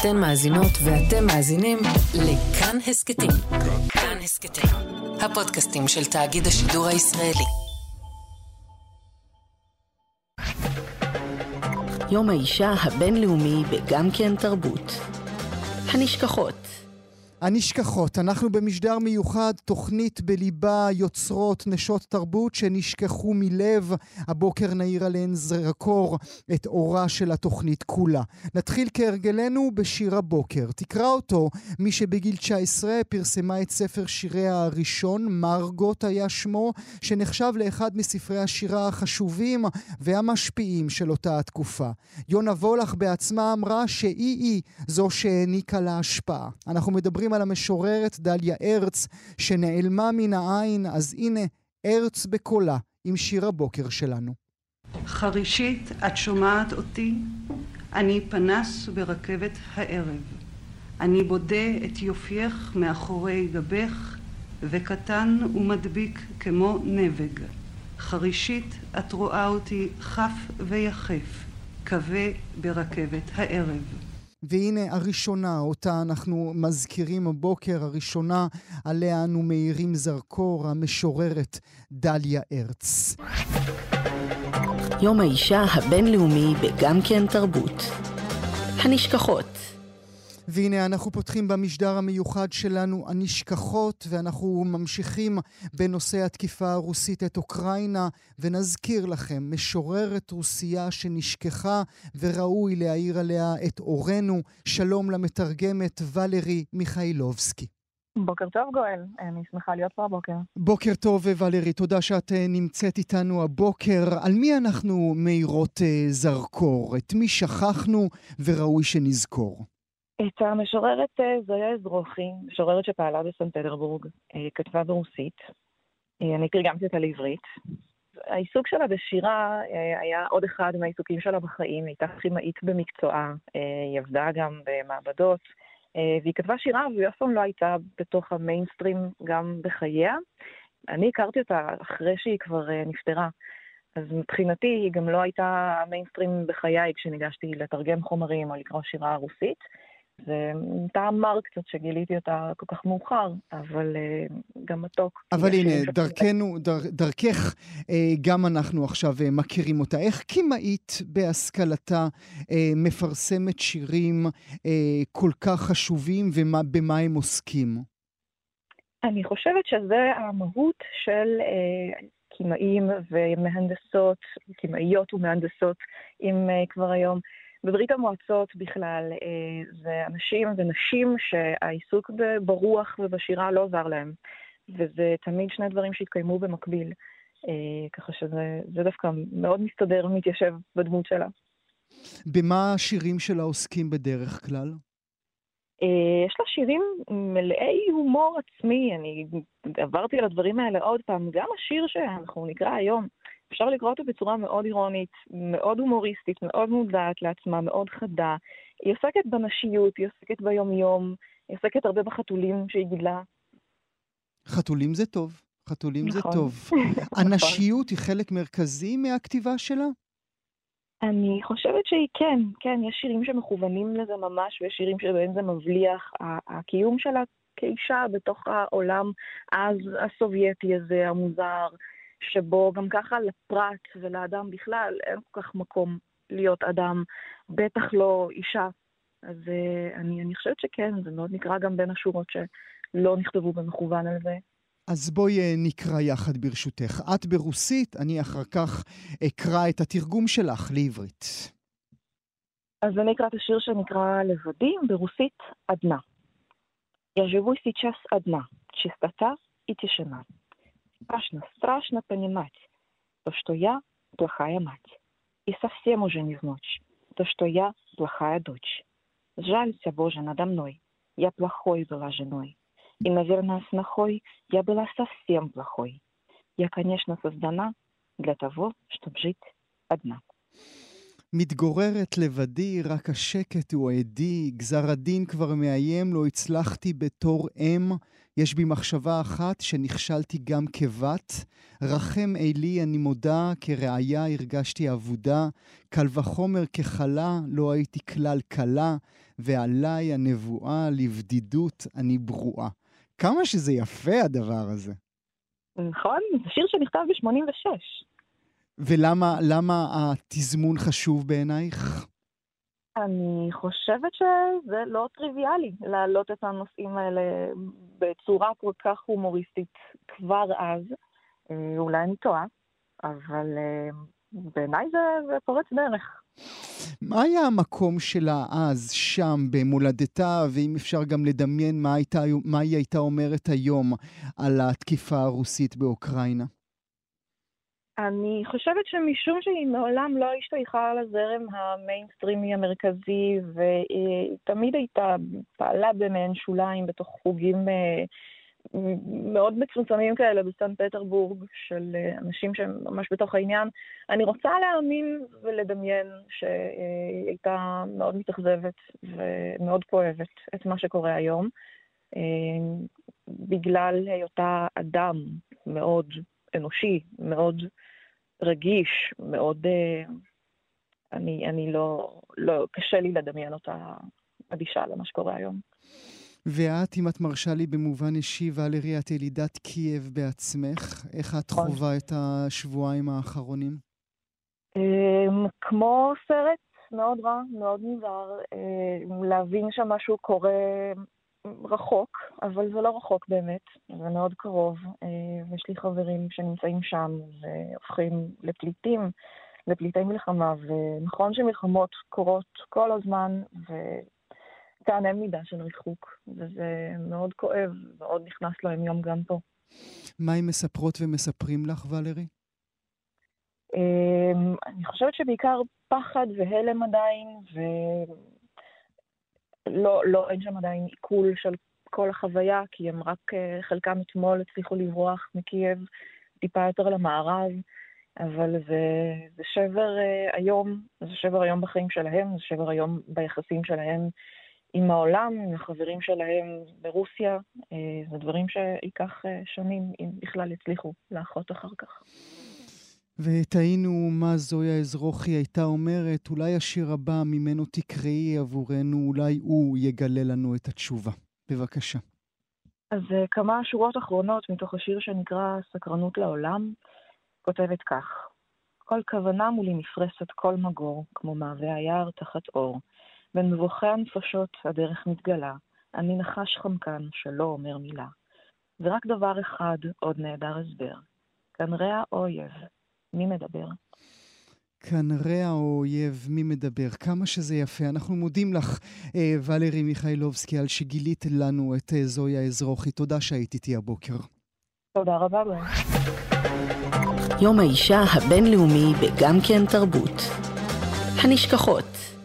אתן מאזינות ואתם מאזינים לכאן הסכתים. כאן הסכתים, הפודקאסטים של תאגיד השידור הישראלי. יום האישה הבינלאומי בגם כן תרבות. הנשכחות הנשכחות, אנחנו במשדר מיוחד, תוכנית בליבה יוצרות נשות תרבות שנשכחו מלב. הבוקר נעיר עליהן זרקור את אורה של התוכנית כולה. נתחיל כהרגלנו בשיר הבוקר. תקרא אותו מי שבגיל 19 פרסמה את ספר שיריה הראשון, מרגוט היה שמו, שנחשב לאחד מספרי השירה החשובים והמשפיעים של אותה התקופה. יונה וולך בעצמה אמרה שהיא-היא זו שהעניקה לה השפעה. אנחנו מדברים מדברים על המשוררת דליה ארץ, שנעלמה מן העין, אז הנה, ארץ בקולה, עם שיר הבוקר שלנו. חרישית, את שומעת אותי? אני פנס ברכבת הערב. אני בודה את יופייך מאחורי גבך, וקטן ומדביק כמו נבג. חרישית, את רואה אותי חף ויחף, כבה ברכבת הערב. והנה הראשונה, אותה אנחנו מזכירים הבוקר, הראשונה עליה אנו מאירים זרקור, המשוררת דליה ארץ. יום האישה הבינלאומי בגם כן תרבות. הנשכחות והנה אנחנו פותחים במשדר המיוחד שלנו הנשכחות, ואנחנו ממשיכים בנושא התקיפה הרוסית את אוקראינה, ונזכיר לכם, משוררת רוסייה שנשכחה, וראוי להעיר עליה את אורנו. שלום למתרגמת ולרי מיכאילובסקי. בוקר טוב גואל, אני שמחה להיות פה הבוקר. בוקר טוב ולרי, תודה שאת אה, נמצאת איתנו הבוקר. על מי אנחנו מאירות אה, זרקור? את מי שכחנו וראוי שנזכור? את המשוררת אה, זויה אזרוחי, משוררת שפעלה בסן פטרבורג, אה, כתבה ברוסית. אה, אני תרגמתי אותה לעברית. העיסוק שלה בשירה היה עוד אחד מהעיסוקים שלה בחיים, היא הייתה כימאית במקצועה, היא עבדה גם במעבדות, והיא כתבה שירה והיא אף פעם לא הייתה בתוך המיינסטרים גם בחייה. אני הכרתי אותה אחרי שהיא כבר נפטרה. אז מבחינתי היא גם לא הייתה המיינסטרים בחיי כשניגשתי לתרגם חומרים או לקרוא שירה רוסית. זה טעם מר קצת שגיליתי אותה כל כך מאוחר, אבל uh, גם מתוק. אבל הנה, דרכנו, דר, דרכך, uh, גם אנחנו עכשיו uh, מכירים אותה. איך כימאית בהשכלתה מפרסמת שירים כל כך חשובים ובמה הם עוסקים? אני חושבת שזה המהות של כימאים ומהנדסות, כימאיות ומהנדסות, אם כבר היום. בברית המועצות בכלל אה, זה אנשים ונשים שהעיסוק ברוח ובשירה לא עזר להם. וזה תמיד שני דברים שהתקיימו במקביל. אה, ככה שזה דווקא מאוד מסתדר ומתיישב בדמות שלה. במה השירים שלה עוסקים בדרך כלל? אה, יש לה שירים מלאי הומור עצמי, אני עברתי על הדברים האלה עוד פעם. גם השיר שאנחנו נקרא היום, אפשר לקרוא אותו בצורה מאוד אירונית, מאוד הומוריסטית, מאוד מודעת לעצמה, מאוד חדה. היא עוסקת בנשיות, היא עוסקת ביום-יום, היא עוסקת הרבה בחתולים שהיא גידלה. חתולים זה טוב, חתולים נכון. זה טוב. נכון. הנשיות היא חלק מרכזי מהכתיבה שלה? אני חושבת שהיא כן, כן, יש שירים שמכוונים לזה ממש, ויש שירים שבהם זה מבליח. הקיום שלה כאישה בתוך העולם אז הסובייטי הזה, המוזר, שבו גם ככה לפרט ולאדם בכלל אין כל כך מקום להיות אדם, בטח לא אישה. אז uh, אני, אני חושבת שכן, זה מאוד נקרא גם בין השורות שלא נכתבו במכוון על זה. אז בואי אה, נקרא יחד ברשותך. את ברוסית, אני אחר כך אקרא את התרגום שלך לעברית. אז אני אקרא את השיר שנקרא לבדים, ברוסית עדנה. Я живу сейчас одна, чистота и тишина. Страшно, страшно понимать, то, что я плохая мать. И совсем уже не в ночь, то, что я плохая дочь. Жалься, Боже, надо мной, я плохой была женой. И, наверное, снохой я была совсем плохой. Я, конечно, создана для того, чтобы жить одна. מתגוררת לבדי, רק השקט הוא עדי, גזר הדין כבר מאיים, לא הצלחתי בתור אם, יש בי מחשבה אחת שנכשלתי גם כבת. רחם אלי, אני מודה, כראיה הרגשתי אבודה. קל וחומר ככלה, לא הייתי כלל כלה, ועליי הנבואה לבדידות אני ברואה. כמה שזה יפה הדבר הזה. נכון, זה שיר שנכתב ב-86. ולמה התזמון חשוב בעינייך? אני חושבת שזה לא טריוויאלי להעלות את הנושאים האלה בצורה כל כך הומוריסטית כבר אז. אה, אולי אני טועה, אבל אה, בעיניי זה, זה פורץ דרך. מה היה המקום שלה אז, שם, במולדתה, ואם אפשר גם לדמיין מה, הייתה, מה היא הייתה אומרת היום על התקיפה הרוסית באוקראינה? אני חושבת שמשום שהיא מעולם לא השתייכה לזרם המיינסטרימי המרכזי, והיא תמיד הייתה, פעלה במעין שוליים בתוך חוגים אה, מאוד מצומצמים כאלה בסן פטרבורג, של אה, אנשים שהם ממש בתוך העניין. אני רוצה להאמין ולדמיין שהיא הייתה מאוד מתאכזבת ומאוד כואבת את מה שקורה היום, אה, בגלל היותה אדם מאוד אנושי, מאוד רגיש, מאוד... אה, אני, אני לא, לא, קשה לי לדמיין אותה אדישה למה שקורה היום. ואת, אם את מרשה לי במובן אישי, ולרי, את ילידת קייב בעצמך. איך את נכון. חווה את השבועיים האחרונים? אמ, כמו סרט מאוד רע, מאוד מוזר, אמ, להבין שמשהו קורה רחוק, אבל זה לא רחוק באמת, זה מאוד קרוב. אמ, יש לי חברים שנמצאים שם והופכים לפליטים, לפליטי מלחמה, ונכון שמלחמות קורות כל הזמן, ו... כאן אין מידה של ריחוק, וזה מאוד כואב, מאוד נכנס ליום-יום גם פה. מה הם מספרות ומספרים לך, ולרי? אמ, אני חושבת שבעיקר פחד והלם עדיין, ולא, לא, אין שם עדיין עיכול של כל החוויה, כי הם רק, אה, חלקם אתמול הצליחו לברוח מקייב טיפה יותר למערב, אבל זה, זה שבר uh, היום, זה שבר היום בחיים שלהם, זה שבר היום ביחסים שלהם עם העולם, עם החברים שלהם ברוסיה. אה, זה דברים שייקח אה, שנים, אם בכלל יצליחו לאחות אחר כך. ותהינו מה זויה אזרוחי הייתה אומרת, אולי השיר הבא ממנו תקראי עבורנו, אולי הוא יגלה לנו את התשובה. בבקשה. אז אה, כמה שורות אחרונות מתוך השיר שנקרא סקרנות לעולם, כותבת כך: כל כוונה מולי נפרסת כל מגור, כמו מעווה היער תחת אור. בין מבוכי הנפשות הדרך מתגלה, אני נחש חמקן שלא אומר מילה. ורק דבר אחד עוד נעדר הסבר. כנראה האויב, מי מדבר? כנראה האויב, מי מדבר? כמה שזה יפה. אנחנו מודים לך, אה, ולרי מיכאילובסקי, על שגילית לנו את אה, זויה אזרוחי. תודה שהיית איתי הבוקר. תודה רבה, ביי. יום האישה הבינלאומי בגם כן תרבות. הנשכחות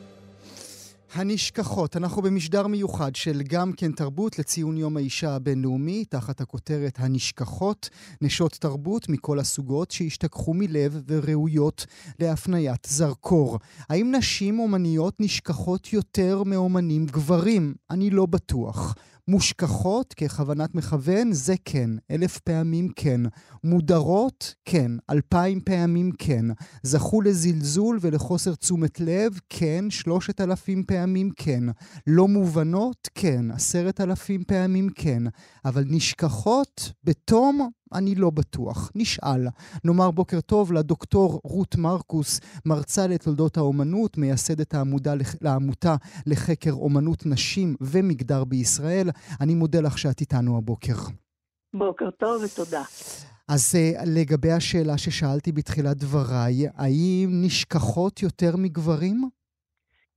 הנשכחות, אנחנו במשדר מיוחד של גם כן תרבות לציון יום האישה הבינלאומי, תחת הכותרת הנשכחות, נשות תרבות מכל הסוגות שהשתכחו מלב וראויות להפניית זרקור. האם נשים אומניות נשכחות יותר מאומנים גברים? אני לא בטוח. מושכחות ככוונת מכוון, זה כן. אלף פעמים כן. מודרות, כן. אלפיים פעמים כן. זכו לזלזול ולחוסר תשומת לב, כן. שלושת אלפים פעמים כן. לא מובנות, כן. עשרת אלפים פעמים כן. אבל נשכחות בתום אני לא בטוח. נשאל. נאמר בוקר טוב לדוקטור רות מרקוס, מרצה לתולדות האומנות, מייסדת העמודה, העמותה לחקר אומנות נשים ומגדר בישראל. אני מודה לך שאת איתנו הבוקר. בוקר טוב ותודה. אז uh, לגבי השאלה ששאלתי בתחילת דבריי, האם נשכחות יותר מגברים?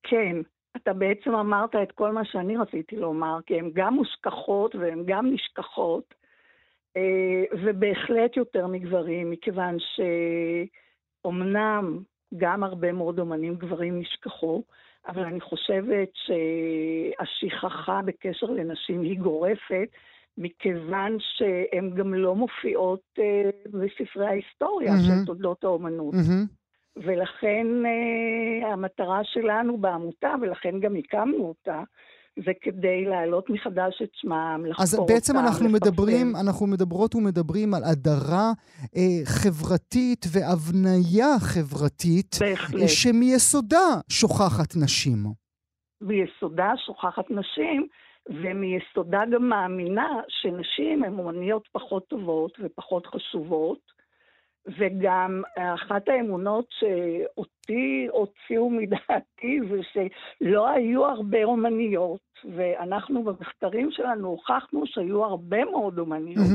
כן, אתה בעצם אמרת את כל מה שאני רציתי לומר, כי הן גם מושכחות והן גם נשכחות. אה, ובהחלט יותר מגברים, מכיוון שאומנם גם הרבה מאוד אומנים גברים נשכחו, אבל אני חושבת שהשכחה בקשר לנשים היא גורפת, מכיוון שהן גם לא מופיעות אה, בספרי ההיסטוריה mm-hmm. של תולדות האומנות. Mm-hmm. ולכן uh, המטרה שלנו בעמותה, ולכן גם הקמנו אותה, זה כדי להעלות מחדש את שמם, לחקור אותם, אז בעצם אנחנו לפרסם. מדברים, אנחנו מדברות ומדברים על הדרה אה, חברתית והבניה חברתית, בהחלט. שמיסודה שוכחת נשים. ביסודה שוכחת נשים, ומיסודה גם מאמינה שנשים הן אומניות פחות טובות ופחות חשובות, וגם אחת האמונות שאותי הוציאו מדעתי זה שלא היו הרבה אומניות, ואנחנו במחקרים שלנו הוכחנו שהיו הרבה מאוד אומניות.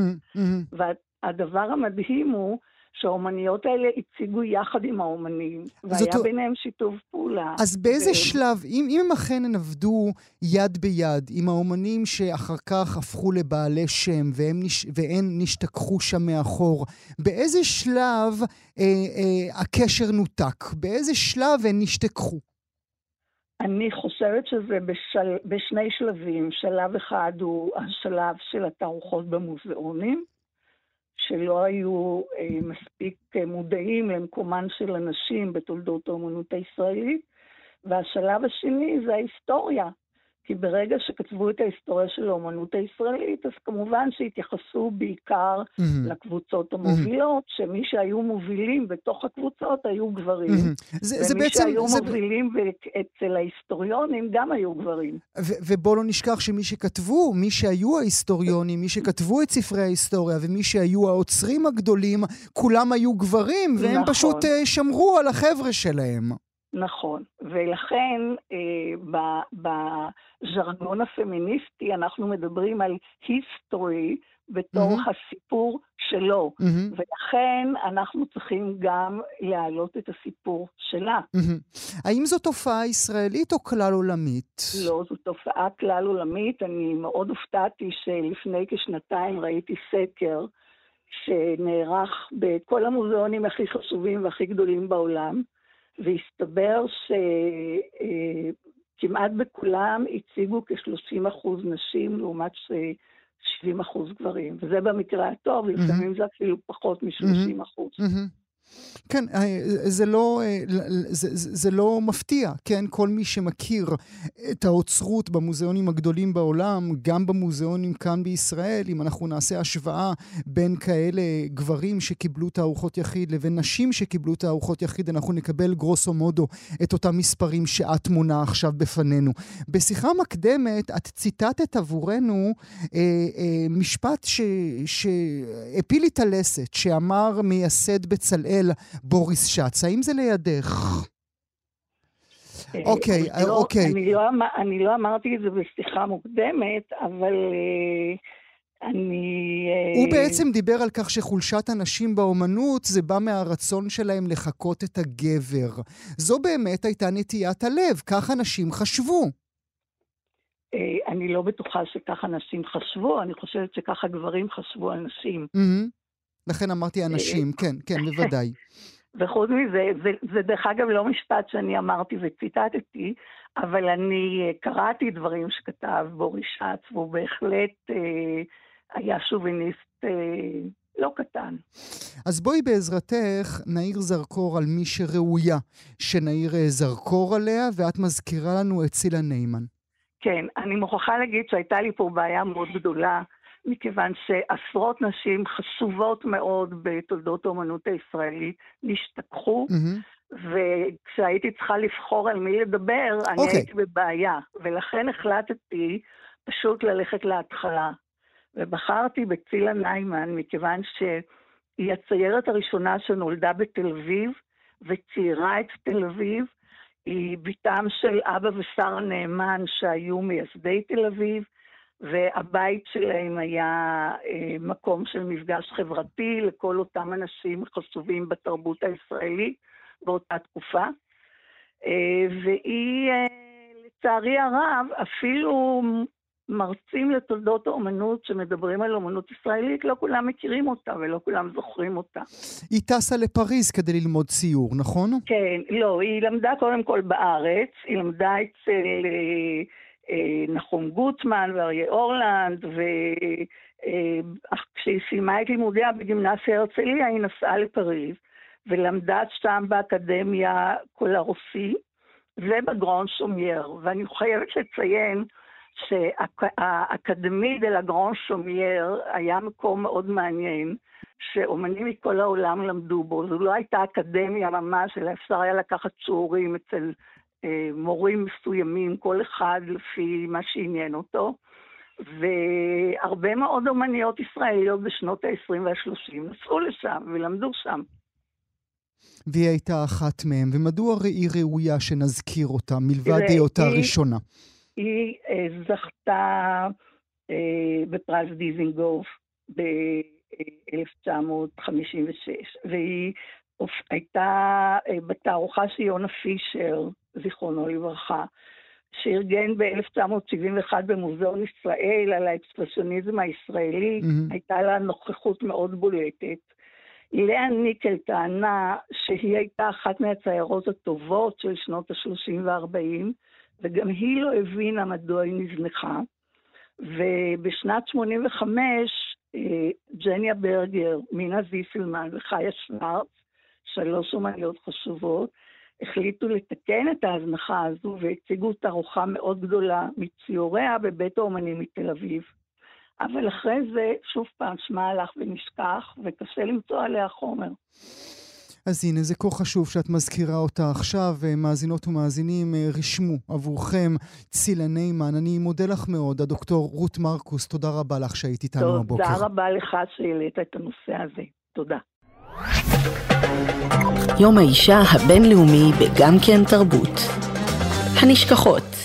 והדבר המדהים הוא שהאומניות האלה הציגו יחד עם האומנים, והיה זאת- ביניהם שיתוף פעולה. אז באיזה ו- שלב, אם, אם הם אכן הן עבדו יד ביד עם האומנים שאחר כך הפכו לבעלי שם והם, נש, והן נשתכחו שם מאחור, באיזה שלב אה, אה, הקשר נותק? באיזה שלב הן נשתכחו? אני חושבת שזה בשל... בשני שלבים. שלב אחד הוא השלב של התערוכות במוזיאונים, שלא היו אה, מספיק אה, מודעים למקומן של הנשים בתולדות האומנות הישראלית, והשלב השני זה ההיסטוריה. כי ברגע שכתבו את ההיסטוריה של האומנות הישראלית, אז כמובן שהתייחסו בעיקר מהמם, לקבוצות המובילות, שמי שהיו מובילים בתוך הקבוצות היו גברים. מהמם. זה, זה ומי בעצם, שהיו זה, מובילים אצל ההיסטוריונים גם היו גברים. ו- ובוא לא נשכח שמי שכתבו, מי שהיו ההיסטוריונים, מי שכתבו את ספרי ההיסטוריה ומי שהיו האוצרים הגדולים, כולם היו גברים, והם נכון. פשוט אה, שמרו על החבר'ה שלהם. נכון, ולכן אה, ב- בז'רגון הפמיניסטי אנחנו מדברים על היסטורי בתור מהמם. הסיפור שלו, מהמם, ולכן אנחנו צריכים גם להעלות את הסיפור שלה. מהמם. האם זו תופעה ישראלית או כלל עולמית? לא, זו תופעה כלל עולמית. אני מאוד הופתעתי שלפני כשנתיים ראיתי סקר שנערך בכל המוזיאונים הכי חשובים והכי גדולים בעולם, והסתבר שכמעט בכולם הציגו כ-30% נשים לעומת ש- 70% גברים, וזה במקרה הטוב, לפעמים זה אפילו פחות מ-30%. מהמם. כן, אה, זה לא, אה, זה, זה, לא מפתיע, כן? כל מי שמכיר את האוצרות במוזיאונים הגדולים בעולם, גם במוזיאונים כאן בישראל, אם אנחנו נעשה השוואה בין כאלה גברים שקיבלו תערוכות יחיד לבין נשים שקיבלו תערוכות יחיד, אנחנו נקבל גרוסו מודו את אותם מספרים שאת מונה עכשיו בפנינו. בשיחה מקדמת את ציטטת עבורנו אה, אה, משפט שהפיל לי את הלסת, שאמר מייסד בצלאל בוריס שץ. האם זה לידך? אוקיי, אני לא- אוקיי. אני לא, אמר- אני לא אמרתי את זה בשיחה מוקדמת, אבל אה, אני... אה, הוא בעצם דיבר על כך שחולשת הנשים באומנות זה בא מהרצון שלהם לחקות את הגבר. זו באמת הייתה נטיית הלב, כך אנשים חשבו. אה, אני לא בטוחה שככה נשים חשבו, אני חושבת שככה גברים חשבו על נשים. מהמם. לכן אמרתי אנשים, כן, כן, בוודאי. וחוץ מזה, זה, זה דרך אגב לא משפט שאני אמרתי וציטטתי, אבל אני אה, קראתי דברים שכתב בוריס שץ, והוא בהחלט אה, היה שוביניסט אה, לא קטן. אז בואי בעזרתך נאיר זרקור על מי שראויה שנאיר אה, זרקור עליה, ואת מזכירה לנו את צילה ניימן. כן, אני מוכרחה להגיד שהייתה לי פה בעיה מאוד גדולה, מכיוון שעשרות נשים חשובות מאוד בתולדות האומנות הישראלית נשתכחו, מהמם. וכשהייתי צריכה לבחור על מי לדבר, אני אוקיי. הייתי בבעיה. ולכן החלטתי פשוט ללכת להתחלה. ובחרתי בצילה ניימן, מכיוון שהיא הציירת הראשונה שנולדה בתל אביב, וציירה את תל אביב. היא בתם של אבא ושרה נאמן, שהיו מייסדי תל אביב, והבית שלהם היה אה, מקום של מפגש חברתי לכל אותם אנשים חשובים בתרבות הישראלית באותה תקופה. אה, והיא, אה, לצערי הרב, אפילו מרצים לתולדות האומנות שמדברים על אומנות ישראלית, לא כולם מכירים אותה ולא כולם זוכרים אותה. היא טסה לפריז כדי ללמוד ציור, נכון? כן, לא, היא למדה קודם כל בארץ, היא למדה אצל נחום גוטמן ואריה אורלנד, וכשהיא סיימה את לימודיה בגימנסיה הרצליה, היא נסעה לפריז, ולמדה שם באקדמיה קולרוסי ובגרון שומייר. ואני חייבת לציין שהאקדמי דה לגרן שומייר היה מקום מאוד מעניין, שאומנים מכל העולם למדו בו. זו לא הייתה אקדמיה ממש, אלא אפשר היה לקחת שיעורים אצל אה, מורים מסוימים, כל אחד לפי מה שעניין אותו. והרבה מאוד אומניות ישראליות בשנות ה-20 וה-30 נסעו לשם ולמדו שם. והיא הייתה אחת מהם, ומדוע היא ראויה שנזכיר אותה, מלבד היותה ראשונה? היא אה, זכתה אה, בפרס דיזינגוף ב-1956, והיא הייתה אה, בתערוכה של יונה פישר, זיכרונו לברכה, שארגן ב-1971 במוזיאון ישראל על האקספרסיוניזם הישראלי, mm-hmm. הייתה לה נוכחות מאוד בולטת. לאה ניקל טענה שהיא הייתה אחת מהציירות הטובות של שנות ה-30 וה-40, וגם היא לא הבינה מדוע היא נזנחה. ובשנת 85, אה, ג'ניה ברגר, מינה זיסלמן וחיה שוורץ, שלוש אומניות חשובות, החליטו לתקן את ההזנחה הזו והציגו תערוכה מאוד גדולה מציוריה בבית האומנים מתל אביב. אבל אחרי זה, שוב פעם, שמה הלך ונשכח, וקשה למצוא עליה חומר. אז הנה, זה כה חשוב שאת מזכירה אותה עכשיו, מאזינות ומאזינים, אה, רשמו עבורכם צילני מן. אני מודה לך מאוד, הדוקטור רות מרקוס, תודה רבה לך שהיית איתנו הבוקר. תודה רבה לך שהעלית את הנושא הזה. תודה. יום האישה הבינלאומי בגם כן תרבות. הנשכחות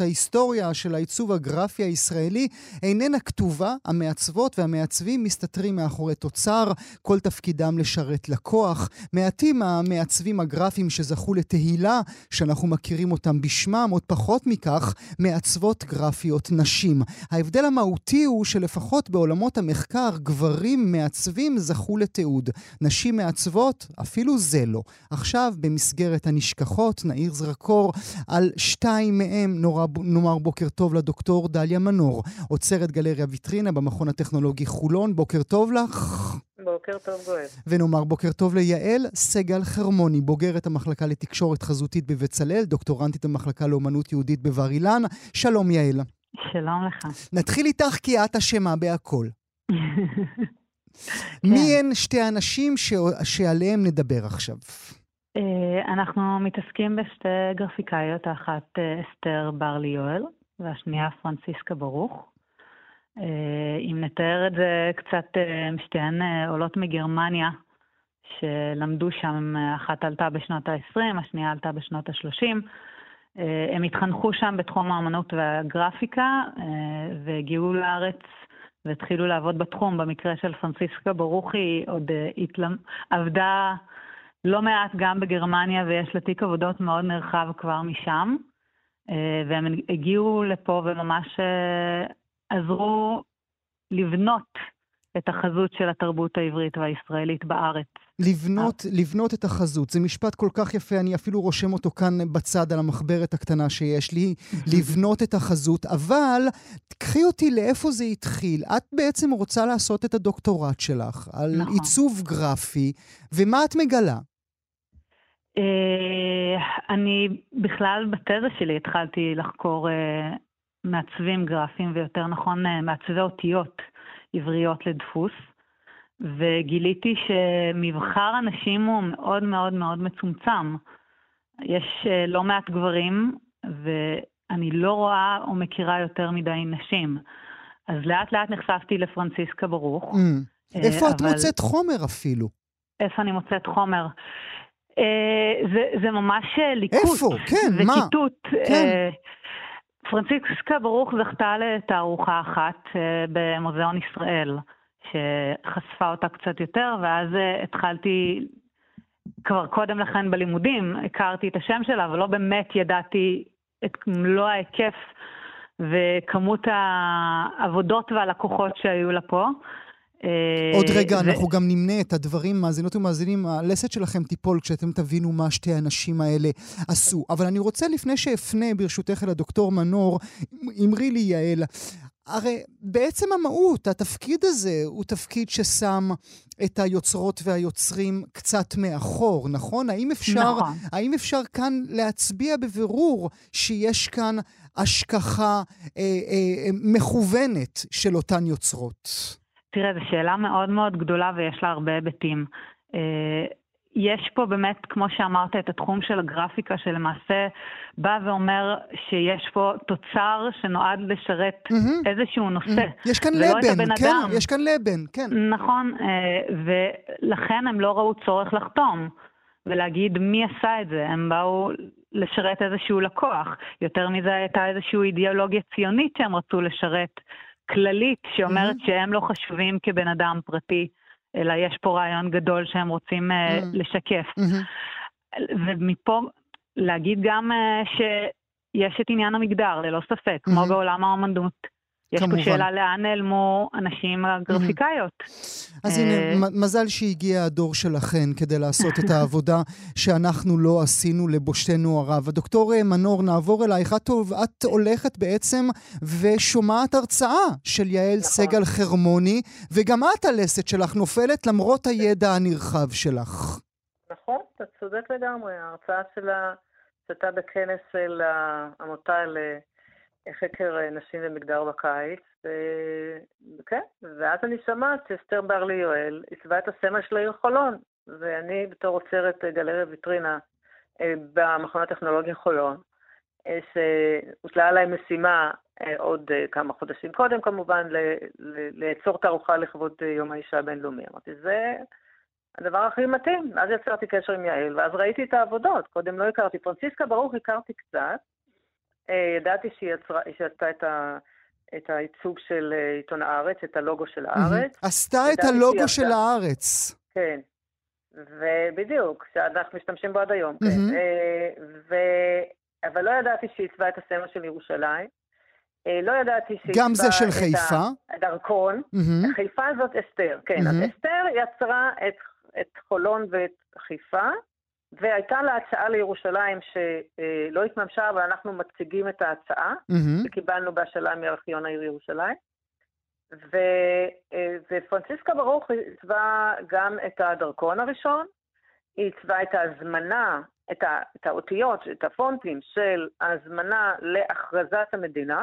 ההיסטוריה של העיצוב הגרפי הישראלי איננה כתובה, המעצבות והמעצבים מסתתרים מאחורי תוצר, כל תפקידם לשרת לקוח. מעטים המעצבים הגרפיים שזכו לתהילה, שאנחנו מכירים אותם בשמם, עוד פחות מכך, מעצבות גרפיות נשים. ההבדל המהותי הוא שלפחות בעולמות המחקר, גברים מעצבים זכו לתיעוד. נשים מעצבות, אפילו זה לא. עכשיו, במסגרת הנשכחות, נעיר זרקור על שתיים מהם נורא נאמר בוקר טוב לדוקטור דליה מנור, עוצרת גלריה ויטרינה במכון הטכנולוגי חולון. בוקר טוב לך. בוקר טוב גואל. ונאמר בוקר טוב ליעל סגל חרמוני, בוגרת המחלקה לתקשורת חזותית בבצלאל, דוקטורנטית במחלקה לאומנות יהודית בבר אילן. שלום יעל. שלום לך. נתחיל איתך כי את אשמה בהכל. מי כן. הן שתי הנשים שעליהן נדבר עכשיו? אה, אנחנו מתעסקים בשתי גרפיקאיות, האחת אה, אסתר ברלי יואל והשנייה פרנציסקה ברוך. אה, אם נתאר את זה קצת, שתיהן עולות מגרמניה, שלמדו שם, אחת עלתה בשנות ה-20, השנייה עלתה בשנות ה-30. הם התחנכו שם בתחום האמנות והגרפיקה והגיעו לארץ והתחילו לעבוד בתחום. במקרה של פרנציסקה ברוך היא עוד התלמ... עבדה לא מעט גם בגרמניה, ויש לה תיק עבודות מאוד נרחב כבר משם. אה, והם הגיעו לפה וממש אה, עזרו לבנות את החזות של התרבות העברית והישראלית בארץ. לבנות, לבנות את החזות, זה משפט כל כך יפה, אני אפילו רושם אותו כאן בצד על המחברת הקטנה שיש לי, לבנות את החזות, אבל קחי אותי לאיפה זה התחיל. את בעצם רוצה לעשות את הדוקטורט שלך על נכון. עיצוב גרפי, ומה את מגלה? אה, אני בכלל בתזה שלי התחלתי לחקור אה, מעצבים גרפיים, ויותר נכון אה, מעצבי אותיות עבריות לדפוס, וגיליתי שמבחר הנשים הוא מאוד מאוד מאוד מצומצם. יש לא מעט גברים, ואני לא רואה או מכירה יותר מדי נשים. אז לאט לאט נחשפתי לפרנציסקה ברוך. Mm. איפה אבל... את מוצאת חומר אפילו? איפה אני מוצאת חומר? אה, זה, זה ממש אה, ליקוט. איפה? כן, מה? וציטוט. כן. אה, פרנציסקה ברוך זכתה לתערוכה אחת במוזיאון ישראל, שחשפה אותה קצת יותר, ואז התחלתי, כבר קודם לכן בלימודים, הכרתי את השם שלה, אבל לא באמת ידעתי את מלוא ההיקף וכמות העבודות והלקוחות שהיו לה פה. אה, עוד רגע, ו... אנחנו גם נמנה את הדברים, מאזינות ומאזינים, הלסת שלכם תיפול כשאתם תבינו מה שתי הנשים האלה עשו. אבל אני רוצה, לפני שאפנה ברשותך אל הדוקטור מנור, אמרי לי, יעל, הרי בעצם המהות, התפקיד הזה הוא תפקיד ששם את היוצרות והיוצרים קצת מאחור, נכון? האם אפשר, נכון. האם אפשר כאן להצביע בבירור שיש כאן השכחה אה, אה, מכוונת של אותן יוצרות? תראה, זו שאלה מאוד מאוד גדולה ויש לה הרבה היבטים. אה, יש פה באמת, כמו שאמרת, את התחום של הגרפיקה, שלמעשה בא ואומר שיש פה תוצר שנועד לשרת mm-hmm. איזשהו נושא. Mm-hmm. יש כאן לבן, כן, אדם. יש כאן לבן, כן. נכון, אה, ולכן הם לא ראו צורך לחתום ולהגיד מי עשה את זה. הם באו לשרת איזשהו לקוח. יותר מזה הייתה איזושהי אידיאולוגיה ציונית שהם רצו לשרת, כללית, שאומרת mm-hmm. שהם לא חשובים כבן אדם פרטי. אלא יש פה רעיון גדול שהם רוצים mm-hmm. לשקף. Mm-hmm. ומפה להגיד גם uh, שיש את עניין המגדר, ללא ספק, mm-hmm. כמו בעולם האמנות. יש כמובן. פה שאלה לאן נעלמו הנשים הגרפיקאיות. אז הנה, אה, מזל שהגיע הדור שלכן כדי לעשות את העבודה שאנחנו לא עשינו לבושתנו הרב. הדוקטור מנור, נעבור אלייך. את, את הולכת בעצם ושומעת הרצאה של יעל נכון. סגל חרמוני, וגם את הלסת שלך נופלת למרות הידע הנרחב שלך. נכון, אתה צודק לגמרי. ההרצאה שלה שהייתה בכנס של העמותה ל... חקר אה, נשים ומגדר בקיץ, וכן, ואז אני שמעת שאסתר ברלי יואל עיצבה את הסמל של העיר חולון, ואני בתור עוצרת אה, גלריה ויטרינה אה, במכון הטכנולוגיה חולון, שהוטלה עליי משימה עוד כמה חודשים קודם כמובן, לאצור תערוכה לכבוד יום האישה הבינלאומי. אמרתי, זה הדבר הכי מתאים. אז יצרתי קשר עם יעל, ואז ראיתי את העבודות. קודם לא הכרתי. פרנציסקה ברוך הכרתי קצת, ידעתי שהיא עשתה את ה... את הייצוג של אה, עיתון הארץ, את הלוגו של הארץ. עשתה את הלוגו של הארץ. כן, ובדיוק, שאנחנו משתמשים בו עד היום, כן. אה, ו... אבל לא ידעתי שהיא עיצבה את הסמל של ירושלים. לא ידעתי שהיא גם זה של חיפה. הדרכון. חיפה זאת אסתר, כן. אז אסתר יצרה את, את חולון ואת חיפה, והייתה לה הצעה לירושלים שלא התממשה, אבל אנחנו מציגים את ההצעה, mm-hmm. שקיבלנו בהשאלה מארכיון העיר ירושלים. ו, ופרנציסקה ברוך עיצבה גם את הדרכון הראשון, היא עיצבה את ההזמנה, את, ה, את האותיות, את הפונטים של ההזמנה להכרזת המדינה,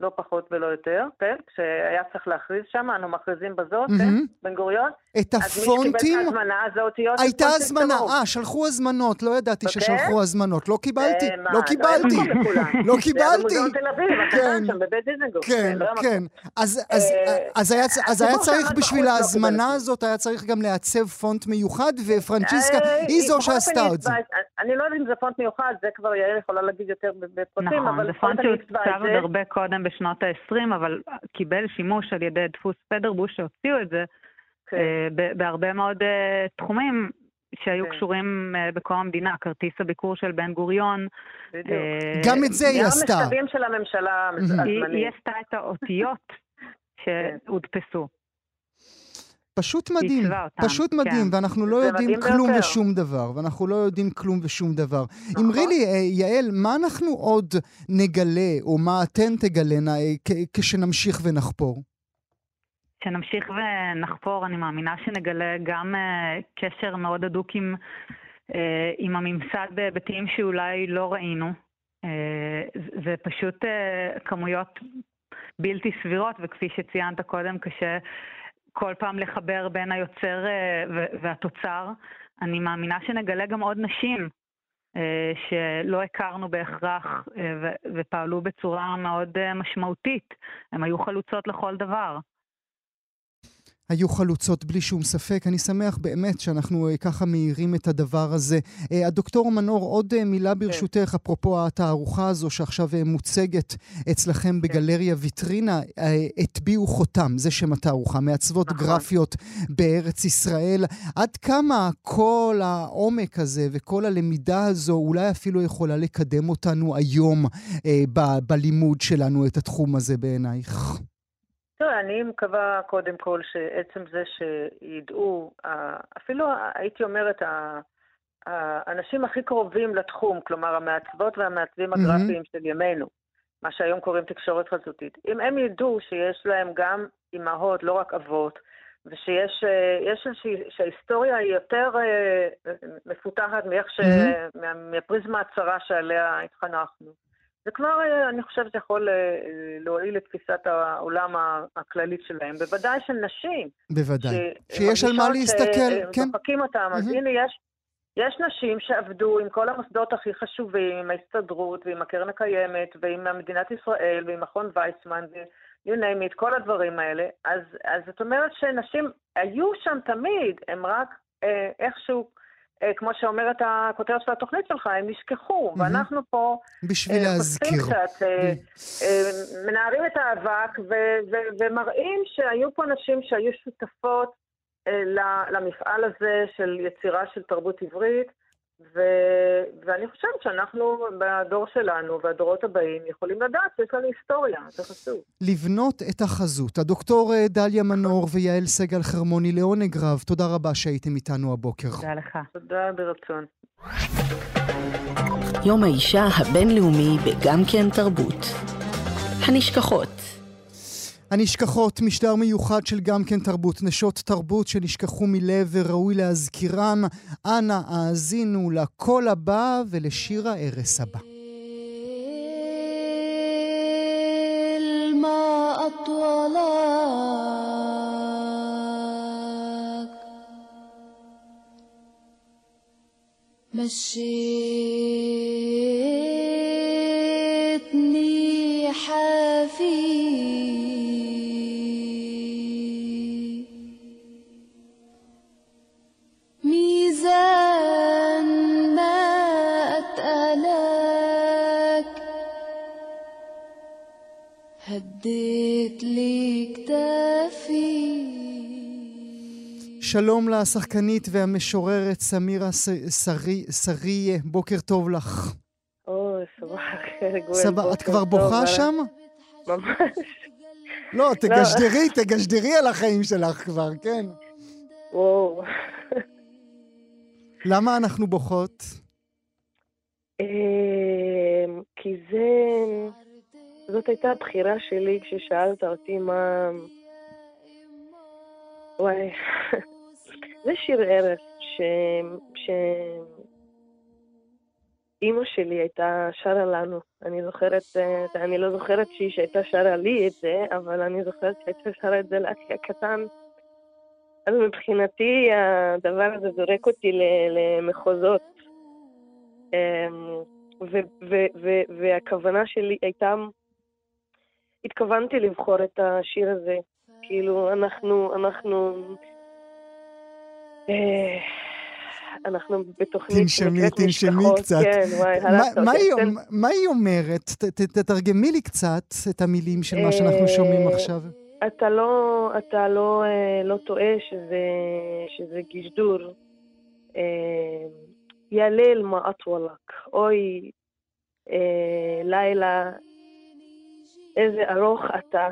לא פחות ולא יותר, כן? כשהיה צריך להכריז שם, אנו מכריזים בזאת, mm-hmm. כן? בן גוריון. את הפונטים? אז מי שקיבל את ההזמנה זה אותיות... הייתה הזמנה, אה, שלחו הזמנות, לא ידעתי okay. אוקיי. ששלחו הזמנות. לא קיבלתי, אה, לא קיבלתי. לא קיבלתי. זה תל אביב, כן, שם בבית דיזנגוף. כן, כן. כן. אז אה, היה צריך בשביל ההזמנה הזאת, היה צריך גם לעצב פונט מיוחד, ופרנצ'יסקה אה, היא זו שעשתה את זה. אני לא יודעת אם זה פונט מיוחד, זה כבר יעל יכולה להגיד יותר בפרטים, נכון, אבל... נכון, זה פונט שהוצב עוד הרבה קודם בשנות ה-20, אבל קיבל שימוש על ידי דפוס פדרבוש שהוציאו את זה. כן. אה, בהרבה מאוד אה, תחומים שהיו כן. קשורים אה, בקום המדינה, כרטיס הביקור של בן גוריון. בדיוק. גם את זה היא עשתה. גם המכתבים של הממשלה הזמנית. היא עשתה את האותיות כן. שהודפסו. פשוט מדהים, פשוט כן. מדהים, ואנחנו לא יודעים כלום ביותר. ושום דבר, ואנחנו לא יודעים כלום ושום דבר. נכון. אמרי לי, יעל, מה אנחנו עוד נגלה, או מה אתן תגלנה, כשנמשיך ונחפור? כשנמשיך ונחפור, אני מאמינה שנגלה גם uh, קשר מאוד הדוק עם, עם הממסד בהיבטים שאולי לא ראינו. זה פשוט כמויות בלתי סבירות, וכפי שציינת קודם, קשה כל פעם לחבר בין היוצר uh, והתוצר. אני מאמינה שנגלה גם עוד נשים שלא הכרנו בהכרח ופעלו בצורה מאוד משמעותית. הן היו חלוצות לכל דבר. היו חלוצות בלי שום ספק. אני שמח באמת שאנחנו uh, ככה מאירים את הדבר הזה. Uh, הדוקטור מנור, עוד uh, מילה כן. ברשותך, כן. אפרופו התערוכה הזו שעכשיו מוצגת אצלכם כן. בגלריה ויטרינה, הטביעו חותם, זה שם התערוכה, מעצבות נכון. גרפיות בארץ ישראל. עד כמה כל העומק הזה וכל הלמידה הזו אולי אפילו יכולה לקדם אותנו היום ב- בלימוד שלנו את התחום הזה בעינייך? תראה, אני מקווה קודם כל שעצם זה שידעו, אפילו הייתי אומרת, האנשים הכי קרובים לתחום, כלומר המעצבות והמעצבים הגרפיים mm-hmm. של ימינו, מה שהיום קוראים תקשורת חזותית. אם הם ידעו שיש להם גם אימהות, לא רק אבות, ושיש איזושהי, שההיסטוריה היא יותר מפותחת מאיך ש... mm-hmm. מהפריזמה הצרה שעליה התחנכנו. זה כבר, אה, אני חושבת, יכול אה, להועיל לתפיסת העולם הכללית שלהם. בוודאי של נשים. בוודאי. ש... שיש על מה להסתכל, ש... כן. שמחקים אותם. Mm-hmm. אז הנה, יש, יש נשים שעבדו עם כל המוסדות הכי חשובים, עם ההסתדרות ועם הקרן הקיימת ועם מדינת ישראל ועם מכון ויצמן ו... you name it, כל הדברים האלה. אז, אז זאת אומרת שנשים היו שם תמיד, הם רק אה, איכשהו... אה, כמו שאומרת הכותרת של התוכנית שלך, הם נשכחו, mm-hmm. ואנחנו פה... בשביל אה, להזכיר. קצת, אה, מנערים את האבק ו- ו- ומראים שהיו פה נשים שהיו שותפות למפעל הזה של יצירה של תרבות עברית, ו... ואני חושבת שאנחנו, בדור שלנו והדורות הבאים, יכולים לדעת שיש לנו היסטוריה, זה חשוב. לבנות את החזות. הדוקטור אה, דליה מנור ויעל סגל חרמוני לעונג רב, תודה רבה שהייתם איתנו הבוקר. תודה לך. תודה ברצון. יום האישה הבינלאומי בגם כן תרבות. הנשכחות הנשכחות, משדר מיוחד של גם כן תרבות, נשות תרבות שנשכחו מלב וראוי להזכירם. אנא האזינו לקול הבא ולשיר הערש הבא. مشيتني שלום לשחקנית והמשוררת סמירה סריה, בוקר טוב לך. אוי, סבח אחר, את כבר בוכה שם? ממש. לא, תגשדרי, תגשדרי על החיים שלך כבר, כן. וואו. למה אנחנו בוכות? אמ, כי זה... זאת הייתה הבחירה שלי כששאלת אותי מה... וואי, זה שיר ערש ש... ש... אימא שלי הייתה שרה לנו. אני זוכרת, אה, אני לא זוכרת שהיא שהייתה שרה לי את זה, אבל אני זוכרת שהייתה שרה את זה לאחי הקטן. אז מבחינתי הדבר הזה זורק אותי למחוזות. אמ, והכוונה שלי הייתה התכוונתי לבחור את השיר הזה. כאילו, אנחנו, אנחנו... אה, אנחנו בתוכנית תנשמי, תנשמי קצת. כן, וואי, הלכת אותי. מה היא אומרת? תתרגמי לי קצת את המילים של מה שאנחנו אה, שומעים עכשיו. אתה לא, אתה לא, אה, לא טועה שזה, שזה גשדור. ילל מה אטוולק, אוי, לילה איזה ארוך אתה.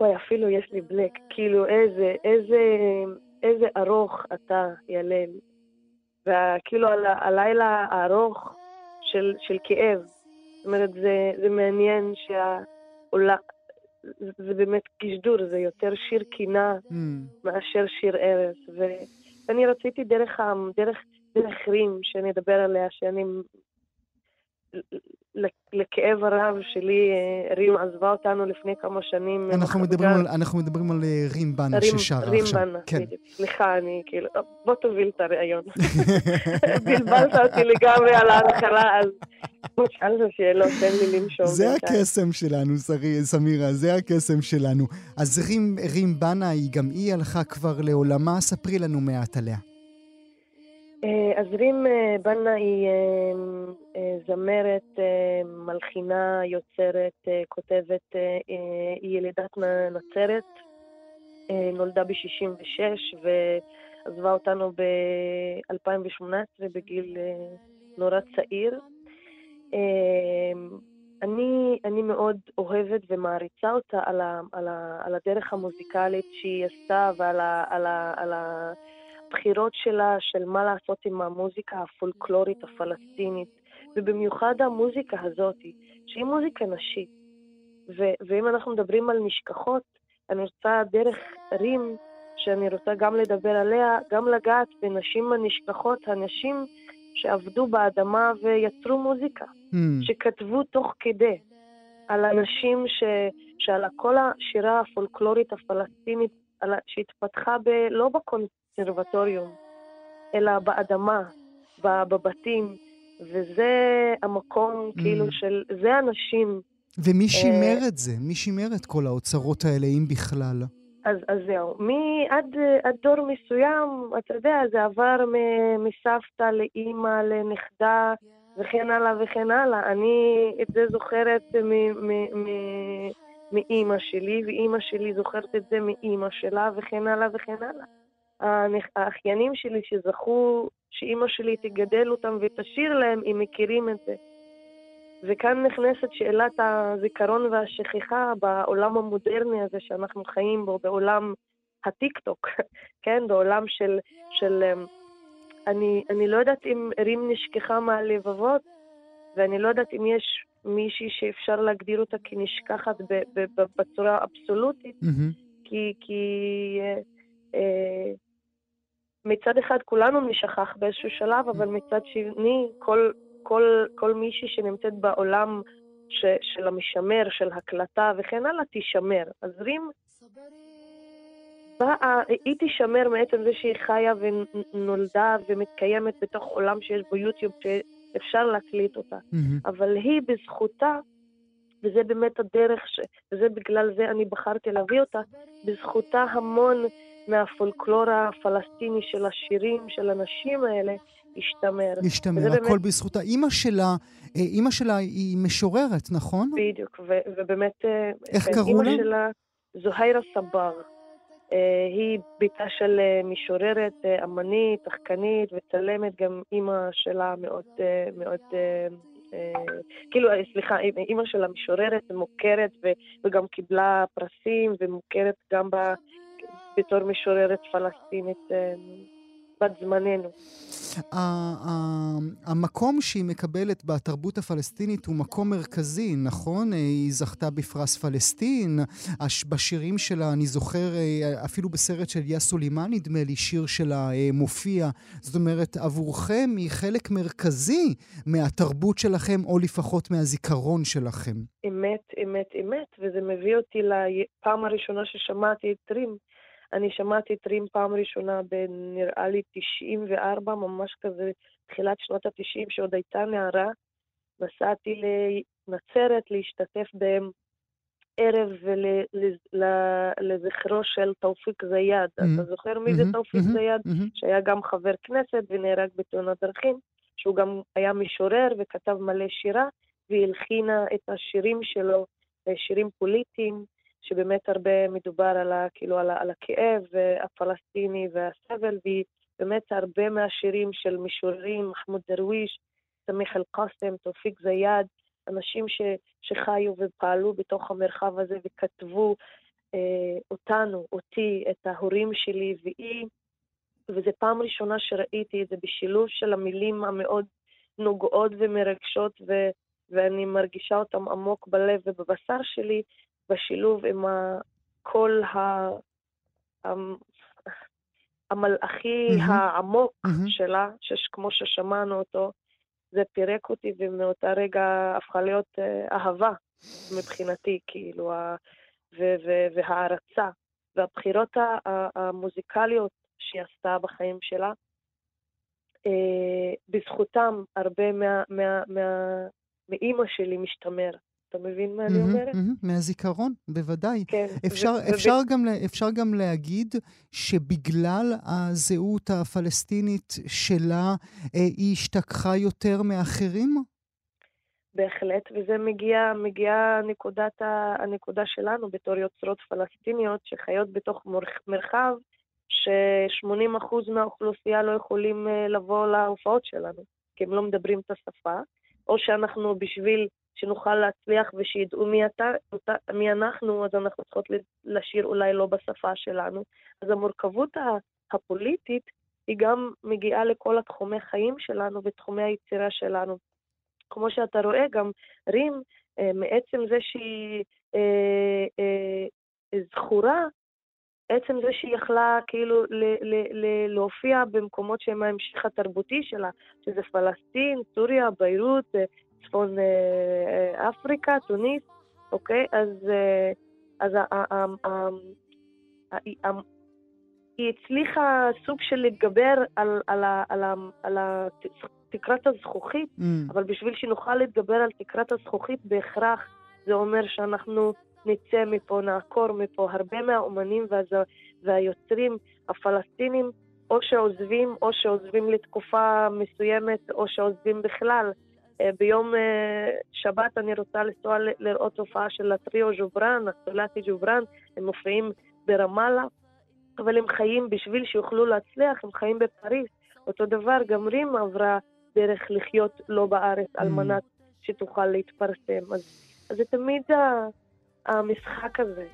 אוי, אפילו יש לי בלק. כאילו, איזה, איזה, איזה ארוך אתה, ילל. וכאילו, על, הלילה הארוך של, של כאב. זאת אומרת, זה, זה מעניין שהעולם... זה באמת גשדור, זה יותר שיר קינה mm. מאשר שיר ארץ. ואני רציתי דרך, דרך, דרך רים שאני אדבר עליה, שאני לכאב הרב שלי, אה, רים עזבה אותנו לפני כמה שנים. אנחנו מדברים על, אנחנו מדברים על אה, רים בנה ששרה עכשיו. רים בנה, כן. סליחה, אני כאילו, בוא תוביל את הראיון. בלבלת אותי לגמרי על ההתחלה, אז תן לי לנשום. זה הקסם שלנו, סמירה, זה הקסם שלנו. אז רים, רים בנה, היא גם היא הלכה כבר לעולמה, ספרי לנו מעט עליה. אה, אז רים אה, בנה היא אה, זמרת, מלחינה, יוצרת, כותבת, היא ילידת נצרת, נולדה ב-66' ועזבה אותנו ב-2018 בגיל נורא צעיר. אני, אני מאוד אוהבת ומעריצה אותה על, ה, על, ה, על הדרך המוזיקלית שהיא עשתה ועל ה, על ה, על ה, הבחירות שלה של מה לעשות עם המוזיקה הפולקלורית הפלסטינית, ובמיוחד המוזיקה הזאת, שהיא מוזיקה נשית. ו- ואם אנחנו מדברים על נשכחות, אני רוצה דרך רים, שאני רוצה גם לדבר עליה, גם לגעת בנשים הנשכחות, הנשים שעבדו באדמה ויצרו מוזיקה, mm. שכתבו תוך כדי על אנשים ש... שעל כל השירה הפולקלורית הפלסטינית שהתפתחה ב... לא בקונסרבטוריום, אלא באדמה, בבתים, וזה המקום, mm. כאילו, של... זה אנשים. ומי שימר אה, את זה? מי שימר את כל האוצרות האלה, אם בכלל? אז, אז זהו, מי, עד, עד דור מסוים, אתה יודע, זה עבר מ, מסבתא לאימא, לנכדה, וכן הלאה וכן הלאה. אני את זה זוכרת מאימא שלי, ואימא שלי זוכרת את זה מאימא שלה, וכן הלאה וכן הלאה. האחיינים שלי שזכו שאימא שלי תגדל אותם ותשאיר להם, הם מכירים את זה. וכאן נכנסת שאלת הזיכרון והשכחה בעולם המודרני הזה שאנחנו חיים בו, בעולם הטיקטוק, כן? בעולם של... של אמ, אני, אני לא יודעת אם רים נשכחה מהלבבות, ואני לא יודעת אם יש מישהי שאפשר להגדיר אותה כנשכחת בצורה אבסולוטית, mm-hmm. כי, כי אה, אה, מצד אחד כולנו נשכח באיזשהו שלב, אבל מצד שני, כל, כל, כל מישהי שנמצאת בעולם ש, של המשמר, של הקלטה וכן הלאה, תישמר. אז רים, באה, היא תישמר מעצם זה שהיא חיה ונולדה ומתקיימת בתוך עולם שיש בו יוטיוב, שאפשר להקליט אותה. Mm-hmm. אבל היא בזכותה, וזה באמת הדרך, ש... וזה בגלל זה אני בחרתי להביא אותה, בזכותה המון מהפולקלור הפלסטיני של השירים, של הנשים האלה, השתמר. השתמר, הכל באמת... בזכותה. אימא שלה, אה, אימא שלה היא משוררת, נכון? בדיוק, ו- ובאמת... אה, איך כן, קראו לה? אימא שלה, זוהירה סבר. אה, היא בתה של משוררת, אמנית, שחקנית וצלמת, גם אימא שלה מאוד, מאוד, כאילו, סליחה, אימא שלה משוררת ומוכרת וגם קיבלה פרסים ומוכרת גם בתור משוררת פלסטינית בת זמננו. המקום שהיא מקבלת בתרבות הפלסטינית הוא מקום מרכזי, נכון? היא זכתה בפרס פלסטין. בשירים שלה, אני זוכר, אפילו בסרט של יא סולימאן, נדמה לי, שיר שלה אה, מופיע. זאת אומרת, עבורכם היא חלק מרכזי מהתרבות שלכם, או לפחות מהזיכרון שלכם. אמת, אמת, אמת, וזה מביא אותי לפעם הראשונה ששמעתי את רים. אני שמעתי את רים פעם ראשונה בנראה לי 94, ממש כזה, תחילת שנות ה-90, שעוד הייתה נערה. נסעתי לנצרת להשתתף בערב לזכרו של תאופיק זיאד. Mm-hmm. אתה זוכר מי mm-hmm. זה תאופיק mm-hmm. זיאד? Mm-hmm. שהיה גם חבר כנסת ונהרג בתאונת דרכים, שהוא גם היה משורר וכתב מלא שירה, והלחינה את השירים שלו, שירים פוליטיים. שבאמת הרבה מדובר על, ה, כאילו, על, ה, על הכאב הפלסטיני והסבל, ובאמת הרבה מהשירים של משוררים, מחמוד דרוויש, סמיח אל-קאסם, תופיק זיאד, אנשים ש, שחיו ופעלו בתוך המרחב הזה וכתבו אה, אותנו, אותי, את ההורים שלי והיא, וזו פעם ראשונה שראיתי את זה בשילוב של המילים המאוד נוגעות ומרגשות, ו, ואני מרגישה אותם עמוק בלב ובבשר שלי, בשילוב עם הקול ה... המלאכי mm-hmm. העמוק mm-hmm. שלה, שכמו ששמענו אותו, זה פירק אותי, ומאותה רגע הפכה להיות uh, אהבה מבחינתי, כאילו. ו- ו- והערצה. והבחירות המוזיקליות שהיא עשתה בחיים שלה, uh, בזכותם הרבה מה, מה, מה, מאימא שלי משתמר. אתה מבין מה אני אומרת? מהזיכרון, בוודאי. כן. אפשר, אפשר, גם, אפשר גם להגיד שבגלל הזהות הפלסטינית שלה, אה, היא השתכחה יותר מאחרים? בהחלט, וזה מגיע, מגיע נקודת ה, הנקודה שלנו בתור יוצרות פלסטיניות שחיות בתוך מרחב ש-80% מהאוכלוסייה לא יכולים אה, לבוא להופעות שלנו, כי הם לא מדברים את השפה, או שאנחנו בשביל שנוכל להצליח ושידעו מי, אתה, מי אנחנו, אז אנחנו צריכות לשיר אולי לא בשפה שלנו. אז המורכבות הפוליטית היא גם מגיעה לכל התחומי חיים שלנו ותחומי היצירה שלנו. כמו שאתה רואה, גם רים, אה, מעצם זה שהיא אה, אה, זכורה, עצם זה שהיא יכלה כאילו ל- ל- ל- להופיע במקומות שהם ההמשך התרבותי שלה, שזה פלסטין, סוריה, ביירות, אה, צפון אה, אה, אפריקה, טוניס, אוקיי? אז, אה, אז היא הצליחה סוג של להתגבר על, על, על, על, על תקרת הזכוכית, mm. אבל בשביל שנוכל להתגבר על תקרת הזכוכית בהכרח זה אומר שאנחנו נצא מפה, נעקור מפה. הרבה מהאומנים והז... והיוצרים הפלסטינים או שעוזבים או שעוזבים לתקופה מסוימת או שעוזבים בכלל. אה, ביום אה, שבת אני רוצה לנסוע לראות הופעה של הטריו ג'ובראן, הסולטי ג'ובראן, הם מופיעים ברמאללה, אבל הם חיים, בשביל שיוכלו להצליח, הם חיים בפריז. אותו דבר, גם רים עברה דרך לחיות לא בארץ על mm. מנת שתוכל להתפרסם. אז, אז זה תמיד המשחק הזה.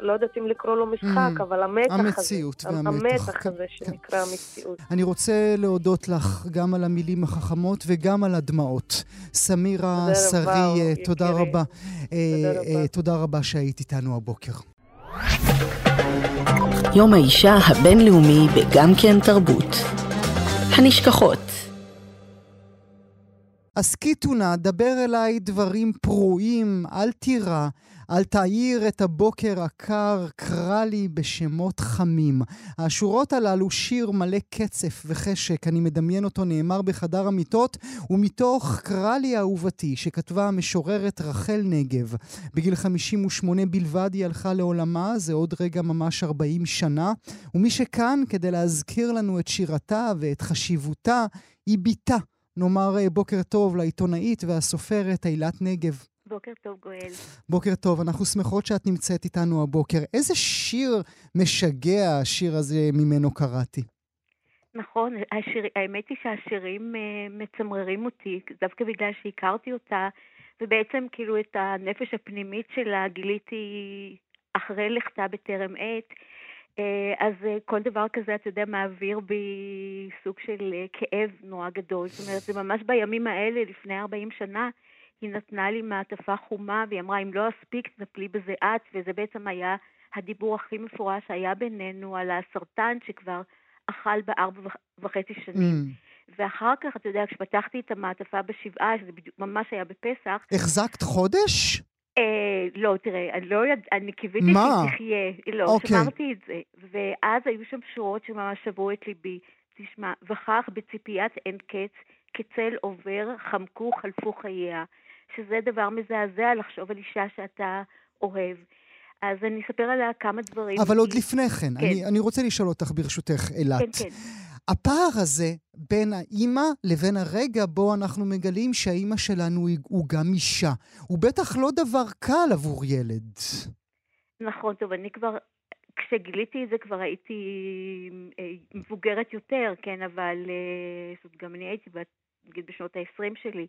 לא יודעת אם לקרוא לו משחק, mm, אבל המתח המציאות הזה. המציאות והמתח. המתח הזה כן. שנקרא המציאות. אני רוצה להודות לך גם על המילים החכמות וגם על הדמעות. סמירה שרי, אה, תודה רבה. תודה אה, רבה. אה, תודה רבה שהיית איתנו הבוקר. יום האישה הבינלאומי בגם כן תרבות. הנשכחות הסכיתו נא, דבר אליי דברים פרועים, אל תירא, אל תעיר את הבוקר הקר, קרא לי בשמות חמים. השורות הללו שיר מלא קצף וחשק, אני מדמיין אותו נאמר בחדר המיטות, ומתוך קרא לי אהובתי, שכתבה המשוררת רחל נגב. בגיל 58 בלבד היא הלכה לעולמה, זה עוד רגע ממש 40 שנה, ומי שכאן כדי להזכיר לנו את שירתה ואת חשיבותה, היא בתה. נאמר בוקר טוב לעיתונאית והסופרת אילת נגב. בוקר טוב, גואל. בוקר טוב, אנחנו שמחות שאת נמצאת איתנו הבוקר. איזה שיר משגע השיר הזה ממנו קראתי? נכון, השיר, האמת היא שהשירים uh, מצמררים אותי, דווקא בגלל שהכרתי אותה, ובעצם כאילו את הנפש הפנימית שלה גיליתי אחרי לכתה בטרם עת. אה, אז אה, כל דבר כזה, אתה יודע, מעביר בי סוג של אה, כאב נורא גדול. זאת אומרת, זה ממש בימים האלה, לפני 40 שנה, היא נתנה לי מעטפה חומה, והיא אמרה, אם לא אספיק, תנפלי בזה את, וזה בעצם היה הדיבור הכי מפורש שהיה בינינו על הסרטן שכבר אכל בארבע וחצי שנים. Mm. ואחר כך, אתה יודע, כשפתחתי את המעטפה בשבעה, שזה בדיוק, ממש היה בפסח... החזקת חודש? אה, לא, תראה, אני לא יודעת, אני קיוויתי שהיא תחיה. לא, אוקיי. שמרתי את זה. ואז היו שם שורות שממש שברו את ליבי. תשמע, וכך בציפיית אין קץ, כצל עובר, חמקו, חלפו חייה. שזה דבר מזעזע לחשוב על אישה שאתה אוהב. אז אני אספר עליה כמה דברים. אבל עוד לפני כן, כן. אני, אני רוצה לשאול אותך ברשותך, אילת. כן, כן. הפער הזה בין האימא לבין הרגע בו אנחנו מגלים שהאימא שלנו הוא גם אישה, הוא בטח לא דבר קל עבור ילד. נכון, טוב, אני כבר, כשגיליתי את זה כבר הייתי אה, מבוגרת יותר, כן, אבל אה, זאת גם אני הייתי בת, נגיד בשנות ה-20 שלי,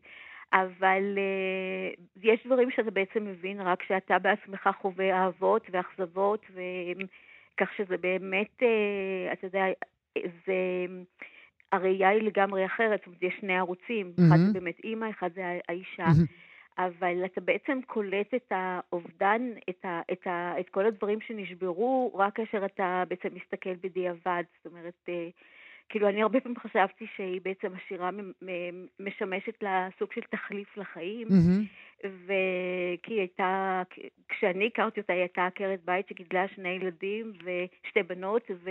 אבל uh, יש דברים שאתה בעצם מבין רק כשאתה בעצמך חווה אהבות ואכזבות, וכך שזה באמת, uh, אתה יודע, זה... הראייה היא לגמרי אחרת, זאת אומרת, יש שני ערוצים, mm-hmm. אחד זה באמת אימא, אחד זה האישה. Mm-hmm. אבל אתה בעצם קולט את האובדן, את, ה, את, ה, את כל הדברים שנשברו, רק כאשר אתה בעצם מסתכל בדיעבד. זאת אומרת, אה, כאילו, אני הרבה פעמים חשבתי שהיא בעצם השירה משמשת לה סוג של תחליף לחיים, mm-hmm. וכי היא הייתה, כשאני הכרתי אותה, היא הייתה עקרת בית שגידלה שני ילדים ושתי בנות, ו...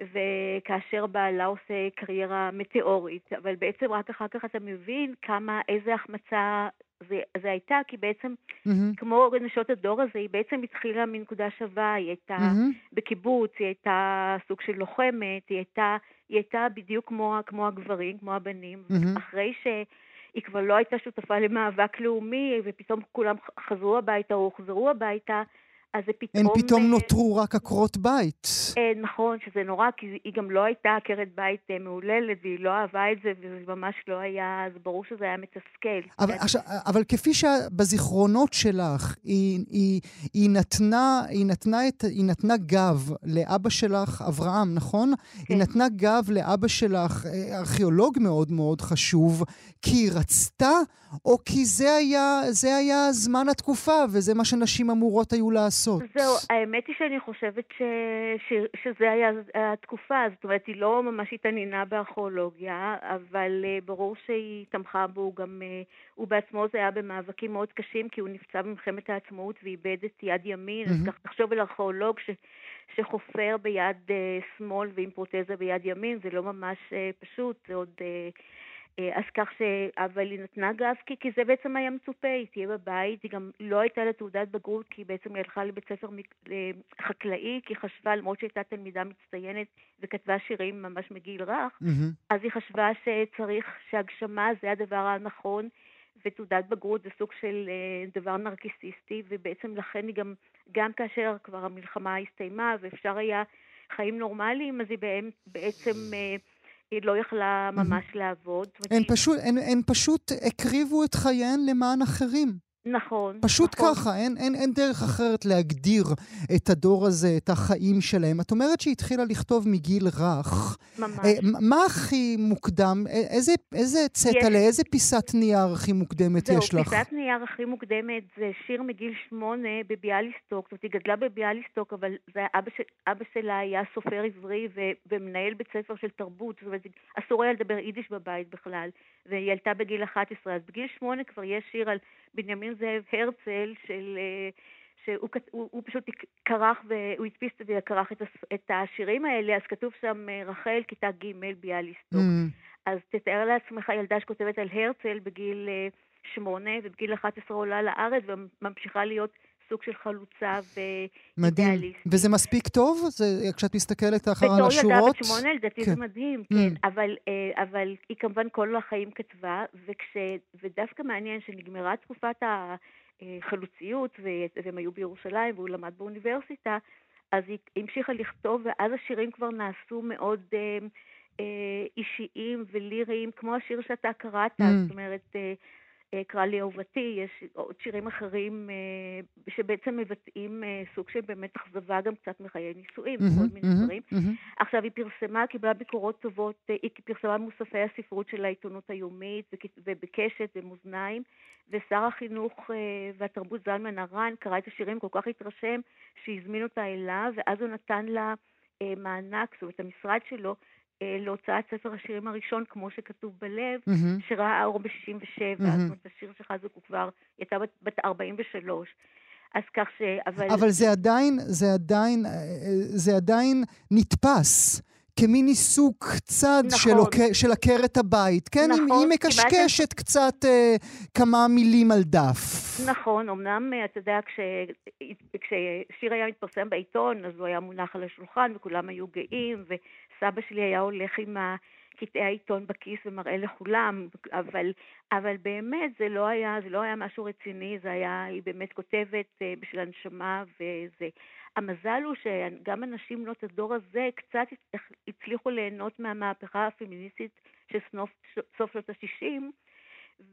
וכאשר בעלה עושה קריירה מטאורית, אבל בעצם רק אחר כך אתה מבין כמה, איזה החמצה זה, זה הייתה, כי בעצם, mm-hmm. כמו נשות הדור הזה, היא בעצם התחילה מנקודה שווה, היא הייתה mm-hmm. בקיבוץ, היא הייתה סוג של לוחמת, היא הייתה, היא הייתה בדיוק כמו, כמו הגברים, כמו הבנים, mm-hmm. אחרי שהיא כבר לא הייתה שותפה למאבק לאומי, ופתאום כולם חזרו הביתה או הוחזרו הביתה, אז זה פתאום... הן פתאום אה, נותרו רק עקרות בית. אה, נכון, שזה נורא, כי היא גם לא הייתה עקרת בית אה, מהוללת, והיא לא אהבה את זה, וזה ממש לא היה, אז ברור שזה היה מתסכל. אבל, עכשיו, אבל כפי שבזיכרונות שלך, היא, היא, היא, נתנה, היא, נתנה את, היא נתנה גב לאבא שלך, אברהם, נכון? כן. היא נתנה גב לאבא שלך, ארכיאולוג מאוד מאוד חשוב, כי היא רצתה, או כי זה היה, זה היה זמן התקופה, וזה מה שנשים אמורות היו לעשות? זהו, האמת היא שאני חושבת ש, ש, שזה היה התקופה, זאת אומרת, היא לא ממש התעניינה בארכיאולוגיה, אבל uh, ברור שהיא תמכה בו, גם, uh, הוא בעצמו זה היה במאבקים מאוד קשים, כי הוא נפצע במלחמת העצמאות ואיבד את יד ימין, mm-hmm. אז כך תחשוב על ארכיאולוג ש... שחופר ביד uh, שמאל ועם פרוטזה ביד ימין, זה לא ממש uh, פשוט, זה עוד... Uh, אז כך ש... אבל היא נתנה גב כי, כי זה בעצם היה מצופה, היא תהיה בבית, היא גם לא הייתה לה תעודת בגרות כי בעצם היא הלכה לבית ספר חקלאי, כי היא חשבה, למרות שהייתה תלמידה מצטיינת וכתבה שירים ממש מגיל רך, mm-hmm. אז היא חשבה שצריך, שהגשמה זה הדבר הנכון, ותעודת בגרות זה סוג של אה, דבר נרקיסיסטי, ובעצם לכן היא גם, גם כאשר כבר המלחמה הסתיימה ואפשר היה חיים נורמליים, אז היא בעצם... אה, היא לא יכלה ממש לעבוד. הן פשוט, הן, הן פשוט הקריבו את חייהן למען אחרים. נכון. פשוט נכון. ככה, אין, אין, אין דרך אחרת להגדיר את הדור הזה, את החיים שלהם. את אומרת שהיא התחילה לכתוב מגיל רך. ממש. אה, מה הכי מוקדם? איזה, איזה צטע, יש... לאיזה פיסת נייר הכי מוקדמת זהו, יש לך? זהו, פיסת נייר הכי מוקדמת זה שיר מגיל שמונה בביאליסטוק. זאת אומרת, היא גדלה בביאליסטוק, אבל זה, אבא, ש... אבא שלה היה סופר עברי ו... ומנהל בית ספר של תרבות. זאת אומרת, אסור היה לדבר יידיש בבית בכלל. והיא עלתה בגיל 11, אז בגיל שמונה כבר יש שיר על בנימין זאב הרצל, של, אה, שהוא הוא, הוא פשוט כרך, והוא הדפיס וכרך את, את השירים האלה, אז כתוב שם אה, רחל, כיתה ג' ביאליסטוק. Mm. אז תתאר לעצמך ילדה שכותבת על הרצל בגיל אה, שמונה, ובגיל 11 עולה לארץ וממשיכה להיות סוג של חלוצה ואידיאליסט. מדהים. וזה מספיק טוב? זה, כשאת מסתכלת אחר על השורות? בתור ילדה בת שמונה, לדעתי כן. זה מדהים, mm. כן. אבל, אבל היא כמובן כל החיים כתבה, וכש, ודווקא מעניין שנגמרה תקופת החלוציות, והם היו בירושלים והוא למד באוניברסיטה, אז היא המשיכה לכתוב, ואז השירים כבר נעשו מאוד אה, אה, אישיים וליריים, כמו השיר שאתה קראת, mm. זאת אומרת, אה, קרא לי אהובתי, יש עוד שירים אחרים אה, שבעצם מבטאים אה, סוג של באמת אכזבה גם קצת מחיי נישואים, כל מיני דברים. עכשיו, היא פרסמה, קיבלה ביקורות טובות, אה, היא פרסמה מוספי הספרות של העיתונות היומית ובקשת ומאזניים, ושר החינוך והתרבות זלמן ארן קרא את השירים, כל כך התרשם שהזמין אותה אליו, ואז הוא נתן לה מענק, זאת אומרת, המשרד שלו אה, להוצאת ספר השירים הראשון, כמו שכתוב בלב, mm-hmm. שראה אור ב-67, mm-hmm. זאת אומרת, השיר שלך זה כבר, היא הייתה בת, בת 43. אז כך ש... אבל... אבל זה עדיין, זה עדיין, אה, זה עדיין נתפס. כמין עיסוק צד נכון. של, של עקרת הבית. כן, נכון, היא מקשקשת כמעט... קצת אה, כמה מילים על דף. נכון, אמנם, אה, אתה יודע, כש, כששיר היה מתפרסם בעיתון, אז הוא היה מונח על השולחן וכולם היו גאים, וסבא שלי היה הולך עם קטעי העיתון בכיס ומראה לכולם, אבל, אבל באמת זה לא, היה, זה לא היה משהו רציני, זה היה, היא באמת כותבת אה, בשביל הנשמה וזה. המזל הוא שגם אנשים בנות הדור הזה קצת הצליחו ליהנות מהמהפכה הפמיניסטית של סוף שנות ה-60,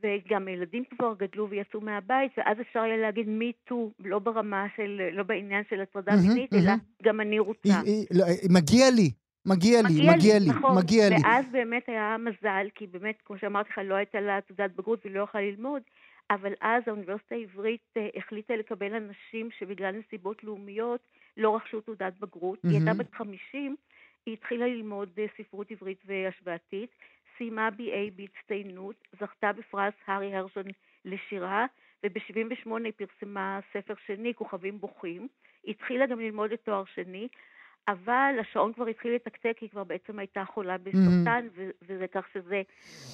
וגם ילדים כבר גדלו ויצאו מהבית, ואז אפשר היה להגיד מי טו, לא ברמה של, לא בעניין של הטרדה מינית. אלא גם אני רוצה. לא, מגיע לי. מגיע לי, מגיע, מגיע לי, נכון. מגיע לי. ואז באמת היה מזל, כי באמת, כמו שאמרתי לך, לא הייתה לה תעודת בגרות והיא לא יכולה ללמוד, אבל אז האוניברסיטה העברית אה, החליטה לקבל אנשים שבגלל נסיבות לאומיות לא רכשו תעודת בגרות. Mm-hmm. היא הייתה בת 50, היא התחילה ללמוד אה, ספרות עברית והשוואתית, סיימה BA בהצטיינות, זכתה בפרס הארי הרשון לשירה, וב-78 היא פרסמה ספר שני, כוכבים בוכים. התחילה גם ללמוד לתואר שני, אבל השעון כבר התחיל לתקתק, היא כבר בעצם הייתה חולה בסרטן, mm-hmm. וזה כך שזה,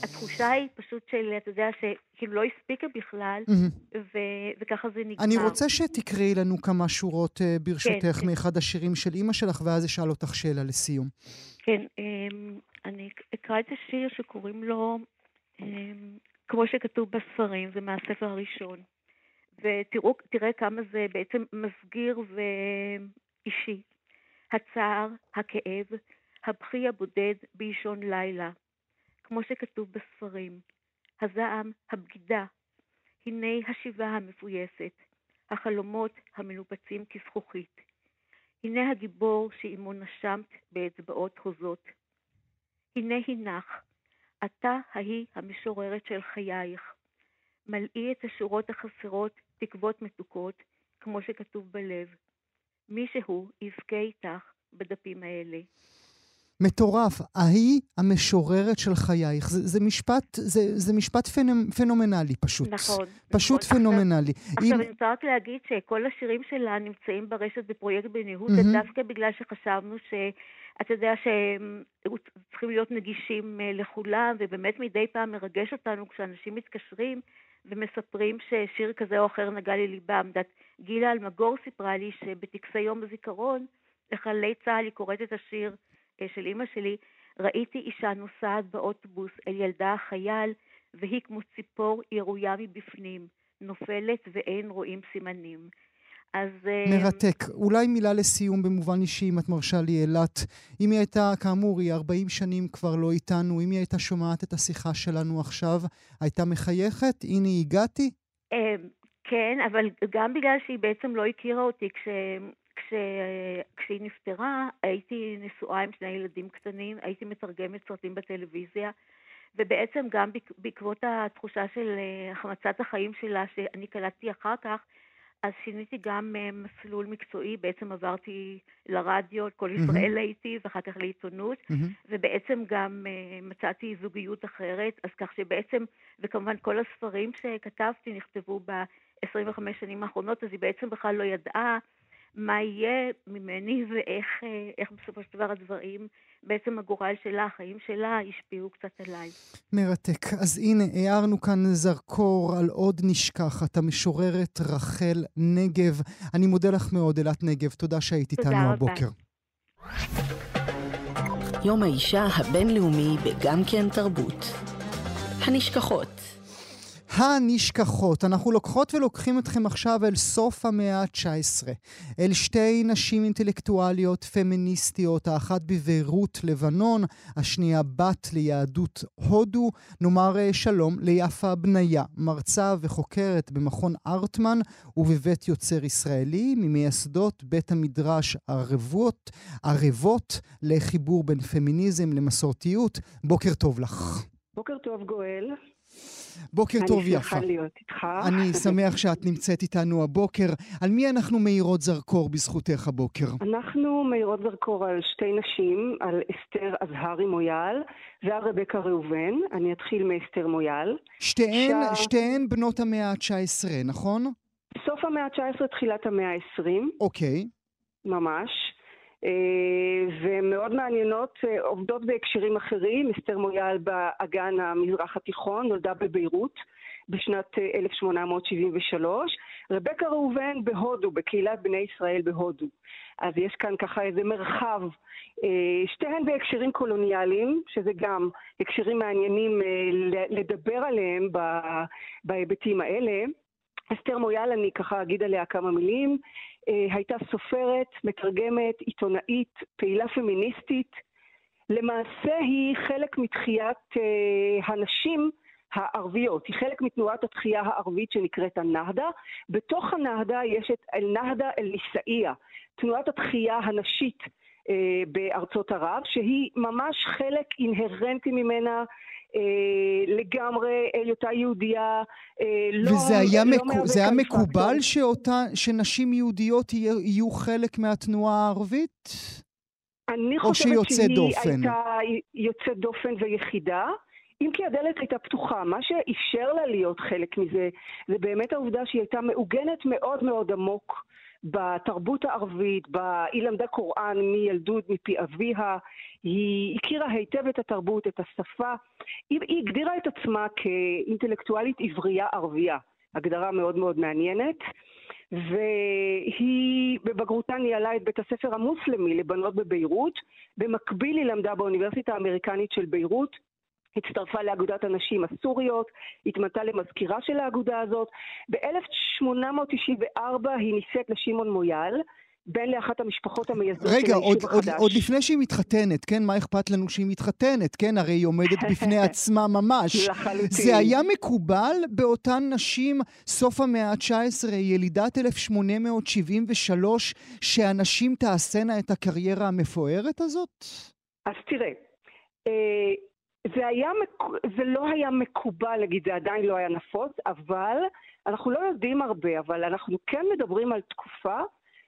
התחושה היא פשוט של, אתה יודע, שכאילו לא הספיקה בכלל, mm-hmm. ו- וככה זה נגמר. אני רוצה שתקראי לנו כמה שורות uh, ברשותך כן, מאחד השירים של אימא שלך, ואז אשאל אותך שאלה לסיום. כן, um, אני אקרא את השיר שקוראים לו, um, כמו שכתוב בספרים, זה מהספר הראשון. ותראה כמה זה בעצם מסגיר ואישי. הצער, הכאב, הבכי הבודד באישון לילה, כמו שכתוב בספרים, הזעם, הבגידה, הנה השיבה המפויסת, החלומות המנופצים כזכוכית. הנה הגיבור שעמו נשמת באצבעות הוזות. הנה הנך, אתה ההיא המשוררת של חייך. מלאי את השורות החסרות תקוות מתוקות, כמו שכתוב בלב. מישהו יזכה איתך בדפים האלה. מטורף. ההיא המשוררת של חייך. זה, זה משפט, זה, זה משפט פנומ, פנומנלי פשוט. נכון. פשוט נכון. פנומנלי. עכשיו, אם... אני רוצה רק להגיד שכל השירים שלה נמצאים ברשת בפרויקט בניהול, mm-hmm. דווקא בגלל שחשבנו ש... אתה יודע שהם צריכים להיות נגישים אה, לכולם, ובאמת מדי פעם מרגש אותנו כשאנשים מתקשרים ומספרים ששיר כזה או אחר נגע לליבם. גילה אלמגור סיפרה לי שבטקסי יום הזיכרון, לחללי צה"ל היא קוראת את השיר אה, של אימא שלי, ראיתי אישה נוסעת באוטובוס אל ילדה החייל, והיא כמו ציפור ירויה מבפנים, נופלת ואין רואים סימנים. אז... אה, מרתק. אולי מילה לסיום במובן אישי, אם את מרשה לי, אילת. אם היא הייתה, כאמור, היא 40 שנים כבר לא איתנו, אם היא הייתה שומעת את השיחה שלנו עכשיו, הייתה מחייכת? הנה הגעתי? אה, כן, אבל גם בגלל שהיא בעצם לא הכירה אותי. כש... כש... כשהיא נפטרה, הייתי נשואה עם שני ילדים קטנים, הייתי מתרגמת סרטים בטלוויזיה, ובעצם גם בעקבות התחושה של אה, החמצת החיים שלה, שאני קלטתי אחר כך, אז שיניתי גם אה, מסלול מקצועי, בעצם עברתי לרדיו, כל ישראל mm-hmm. הייתי, ואחר כך לעיתונות, mm-hmm. ובעצם גם אה, מצאתי זוגיות אחרת, אז כך שבעצם, וכמובן כל הספרים שכתבתי נכתבו ב-25 שנים האחרונות, אז היא בעצם בכלל לא ידעה מה יהיה ממני ואיך אה, בסופו של דבר הדברים, בעצם הגורל שלה, החיים שלה, השפיעו קצת עליי. מרתק. אז הנה, הערנו כאן זרקור על עוד נשכחת, המשוררת רחל נגב. אני מודה לך מאוד, אלת נגב. תודה שהיית איתנו הבוקר. יום האישה הבינלאומי בגם כן תרבות. הנשכחות הנשכחות. אנחנו לוקחות ולוקחים אתכם עכשיו אל סוף המאה ה-19, אל שתי נשים אינטלקטואליות פמיניסטיות, האחת בביירות לבנון, השנייה בת ליהדות הודו. נאמר אה, שלום ליפה בניה, מרצה וחוקרת במכון ארטמן ובבית יוצר ישראלי, ממייסדות בית המדרש ערבות, ערבות לחיבור בין פמיניזם למסורתיות. בוקר טוב לך. בוקר טוב גואל. בוקר טוב, יפה. אני שמחה להיות איתך. אני שמח שאת נמצאת איתנו הבוקר. על מי אנחנו מאירות זרקור בזכותך הבוקר? אנחנו מאירות זרקור על שתי נשים, על אסתר אזהרי מויאל ועל רבקה ראובן. אני אתחיל מאסתר מויאל. שתיהן, ש... שתיהן בנות המאה ה-19, נכון? סוף המאה ה-19, תחילת המאה ה-20. אוקיי. ממש. אה, ומאוד מעניינות, אה, עובדות בהקשרים אחרים. אסתר מויאל באגן המזרח התיכון, נולדה בביירות בשנת 1873. אה, רבקה ראובן בהודו, בקהילת בני ישראל בהודו. אז יש כאן ככה איזה מרחב, שתיהן בהקשרים קולוניאליים, שזה גם הקשרים מעניינים לדבר עליהם בהיבטים האלה. אסתר מויאל, אני ככה אגיד עליה כמה מילים. אה, הייתה סופרת, מתרגמת, עיתונאית, פעילה פמיניסטית. למעשה היא חלק מתחיית אה, הנשים הערביות, היא חלק מתנועת התחייה הערבית שנקראת הנהדה. בתוך הנהדה יש את אל-נהדה אל-ניסאיה, תנועת התחייה הנשית אה, בארצות ערב, שהיא ממש חלק אינהרנטי ממנה, לגמרי היותה יהודייה, אה, לא... וזה היה, לא מקו, זה היה מקובל שאותה, שנשים יהודיות יהיו, יהיו חלק מהתנועה הערבית? אני חושבת שהיא דופן. הייתה יוצאת דופן ויחידה. אם כי הדלת הייתה פתוחה, מה שאפשר לה להיות חלק מזה, זה באמת העובדה שהיא הייתה מעוגנת מאוד מאוד עמוק בתרבות הערבית, בה היא למדה קוראן מילדות, מפי אביה, היא הכירה היטב את התרבות, את השפה. היא, היא הגדירה את עצמה כאינטלקטואלית עברייה ערבייה, הגדרה מאוד מאוד מעניינת. והיא בבגרותה ניהלה את בית הספר המוסלמי לבנות בביירות. במקביל היא למדה באוניברסיטה האמריקנית של ביירות הצטרפה לאגודת הנשים הסוריות, התמנתה למזכירה של האגודה הזאת. ב-1894 היא נישאת לשמעון מויאל, בן לאחת המשפחות המייסדות של רגע, עוד, היישוב עוד, החדש. עוד לפני שהיא מתחתנת, כן? מה אכפת לנו שהיא מתחתנת, כן? הרי היא עומדת בפני עצמה ממש. לחלוטין. זה היה מקובל באותן נשים, סוף המאה ה-19, ילידת 1873, שהנשים תעשינה את הקריירה המפוארת הזאת? אז תראה, אה, זה, היה, זה לא היה מקובל, נגיד, זה עדיין לא היה נפוץ, אבל אנחנו לא יודעים הרבה, אבל אנחנו כן מדברים על תקופה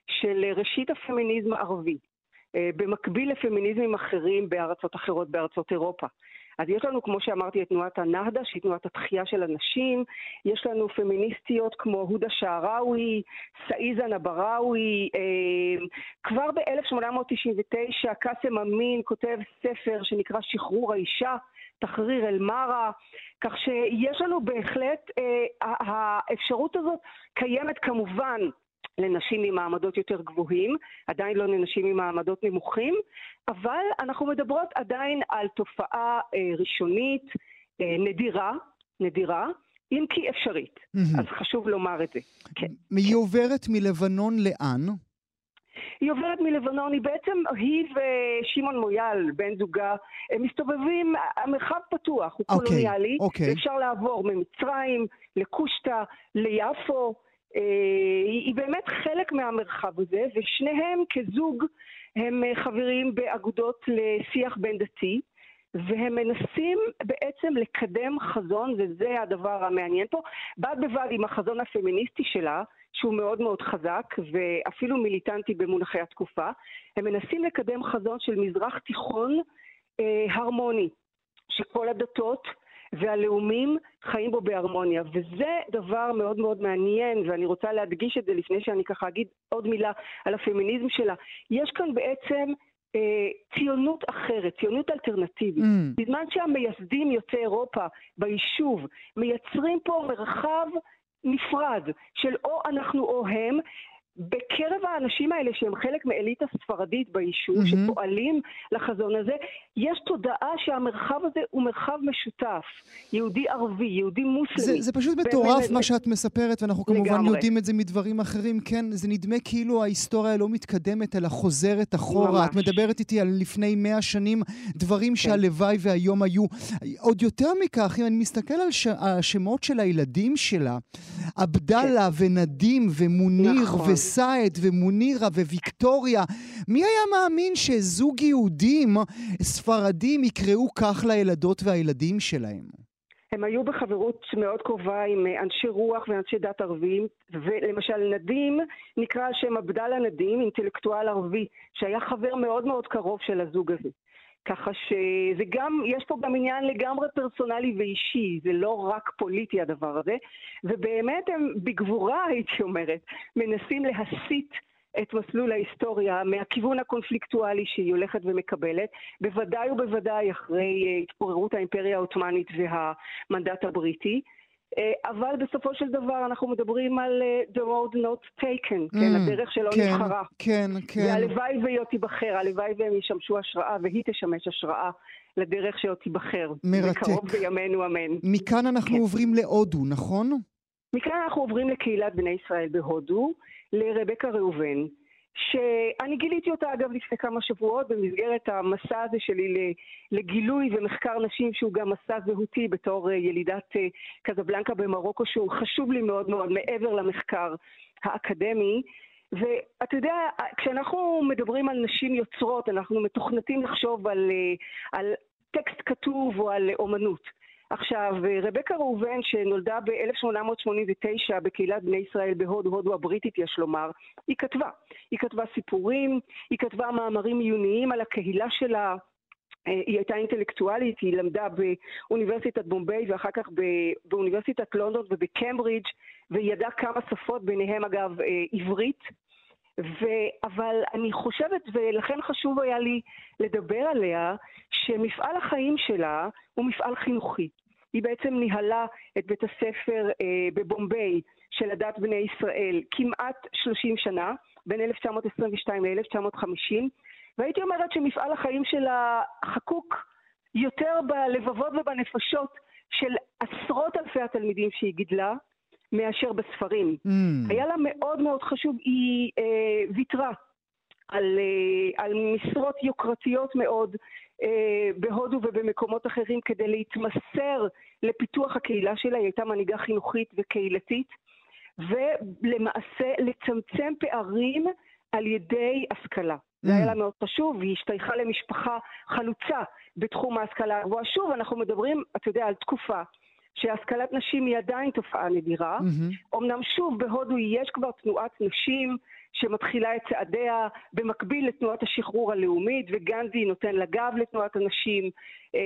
של אה, ראשית הפמיניזם הערבי, אה, במקביל לפמיניזמים אחרים בארצות אחרות בארצות אירופה. אז יש לנו, כמו שאמרתי, את תנועת הנהדה, שהיא תנועת התחייה של הנשים, יש לנו פמיניסטיות כמו הודה שעראווי, סעיזה נבראווי, אה, כבר ב-1899 קאסם אמין כותב ספר שנקרא שחרור האישה, תחריר אל-מארה, כך שיש לנו בהחלט, אה, האפשרות הזאת קיימת כמובן לנשים ממעמדות יותר גבוהים, עדיין לא לנשים ממעמדות נמוכים, אבל אנחנו מדברות עדיין על תופעה אה, ראשונית, אה, נדירה, נדירה, אם כי אפשרית. מהמם. אז חשוב לומר את זה. כן. היא עוברת מלבנון לאן? היא עוברת מלבנון, היא בעצם, היא ושמעון מויאל, בן זוגה, הם מסתובבים, המרחב פתוח, הוא אוקיי, קולוניאלי, אוקיי. ואפשר לעבור ממצרים לקושטא, ליפו, היא, היא באמת חלק מהמרחב הזה, ושניהם כזוג הם אה, חברים באגודות לשיח בין דתי. והם מנסים בעצם לקדם חזון, וזה הדבר המעניין פה, בד בבד עם החזון הפמיניסטי שלה, שהוא מאוד מאוד חזק, ואפילו מיליטנטי במונחי התקופה, הם מנסים לקדם חזון של מזרח תיכון אה, הרמוני, שכל הדתות והלאומים חיים בו בהרמוניה, וזה דבר מאוד מאוד מעניין, ואני רוצה להדגיש את זה לפני שאני ככה אגיד עוד מילה על הפמיניזם שלה. יש כאן בעצם אה, ציונות אחרת, ציונות אלטרנטיבית. Mm. בזמן שהמייסדים יוצאי אירופה ביישוב מייצרים פה מרחב נפרד של או אנחנו או הם, בקרב האנשים האלה שהם חלק מאליטה ספרדית ביישוב, מהמם. שפועלים לחזון הזה, יש תודעה שהמרחב הזה הוא מרחב משותף, יהודי ערבי, יהודי מוסלמי. זה, זה פשוט מטורף מה שאת מספרת, ואנחנו כמובן לגמרי. יודעים את זה מדברים אחרים. כן, זה נדמה כאילו ההיסטוריה לא מתקדמת, אלא חוזרת אחורה. את ממש. כן. מדברת איתי על לפני מאה שנים, דברים שהלוואי והיום היו. עוד יותר מכך, אם אני מסתכל על ש... השמות של הילדים שלה, עבדאללה ונדים ומוניר כן. נכון. וסעד ומונירה וויקטוריה, מי היה מאמין שזוג יהודים ספרדים יקראו כך לילדות והילדים שלהם? הם היו בחברות מאוד קרובה עם אנשי רוח ואנשי דת ערבים, ולמשל נדים נקרא על שם עבדאללה נדים, אינטלקטואל ערבי, שהיה חבר מאוד מאוד קרוב של הזוג הזה. ככה שזה גם, יש פה גם עניין לגמרי פרסונלי ואישי, זה לא רק פוליטי הדבר הזה, ובאמת הם בגבורה, הייתי אומרת, מנסים להסיט את מסלול ההיסטוריה מהכיוון הקונפליקטואלי שהיא הולכת ומקבלת, בוודאי ובוודאי אחרי אה, התפוררות האימפריה העות'מאנית והמנדט הבריטי. אה, אבל בסופו של דבר אנחנו מדברים על אה, the road not taken, כן, Mm, הדרך שלא כן, נבחרה. כן, כן. והלוואי והיא עוד תיבחר, הלוואי והם ישמשו השראה והיא תשמש השראה לדרך שעוד תיבחר. מרתק. בקרוב בימינו אמן. מכאן אנחנו כן. עוברים להודו, נכון? מכאן אנחנו עוברים לקהילת בני ישראל בהודו, לרבקה ראובן, שאני גיליתי אותה אגב לפני כמה שבועות במסגרת המסע הזה שלי לגילוי ומחקר נשים שהוא גם מסע זהותי בתור אה, ילידת אה, קזבלנקה במרוקו שהוא חשוב לי מאוד מאוד מעבר למחקר האקדמי. ואתה יודע, כשאנחנו מדברים על נשים יוצרות, אנחנו מתוכנתים לחשוב על, אה, על טקסט כתוב או על אומנות. עכשיו, רבקה ראובן, שנולדה ב-1889 בקהילת בני ישראל בהודו, הודו הבריטית יש לומר, היא כתבה. היא כתבה סיפורים, היא כתבה מאמרים עיוניים על הקהילה שלה. אה, היא הייתה אינטלקטואלית, היא למדה באוניברסיטת בומביי ואחר כך באוניברסיטת לונדון ובקמברידג' והיא ידעה כמה שפות, ביניהם אגב אה, עברית. ו- אבל אני חושבת, ולכן חשוב היה לי לדבר עליה, שמפעל החיים שלה הוא מפעל חינוכי. היא בעצם ניהלה את בית הספר אה, בבומביי של הדת בני ישראל כמעט 30 שנה, בין 1922 ל-1950, והייתי אומרת שמפעל החיים שלה חקוק יותר בלבבות ובנפשות של עשרות אלפי התלמידים שהיא גידלה, מאשר בספרים. Mm. היה לה מאוד מאוד חשוב, היא אה, ויתרה על, אה, על משרות יוקרתיות מאוד אה, בהודו ובמקומות אחרים כדי להתמסר לפיתוח הקהילה שלה, היא הייתה מנהיגה חינוכית וקהילתית, ולמעשה לצמצם פערים על ידי השכלה. Mm. זה היה לה מאוד חשוב, והיא השתייכה למשפחה חלוצה בתחום ההשכלה הגבוהה. שוב, אנחנו מדברים, אתה יודע, על תקופה שהשכלת נשים היא עדיין תופעה נדירה. Mm-hmm. אמנם שוב, בהודו יש כבר תנועת נשים שמתחילה את צעדיה במקביל לתנועת השחרור הלאומית, וגנדי נותן לה גב לתנועת הנשים, אה,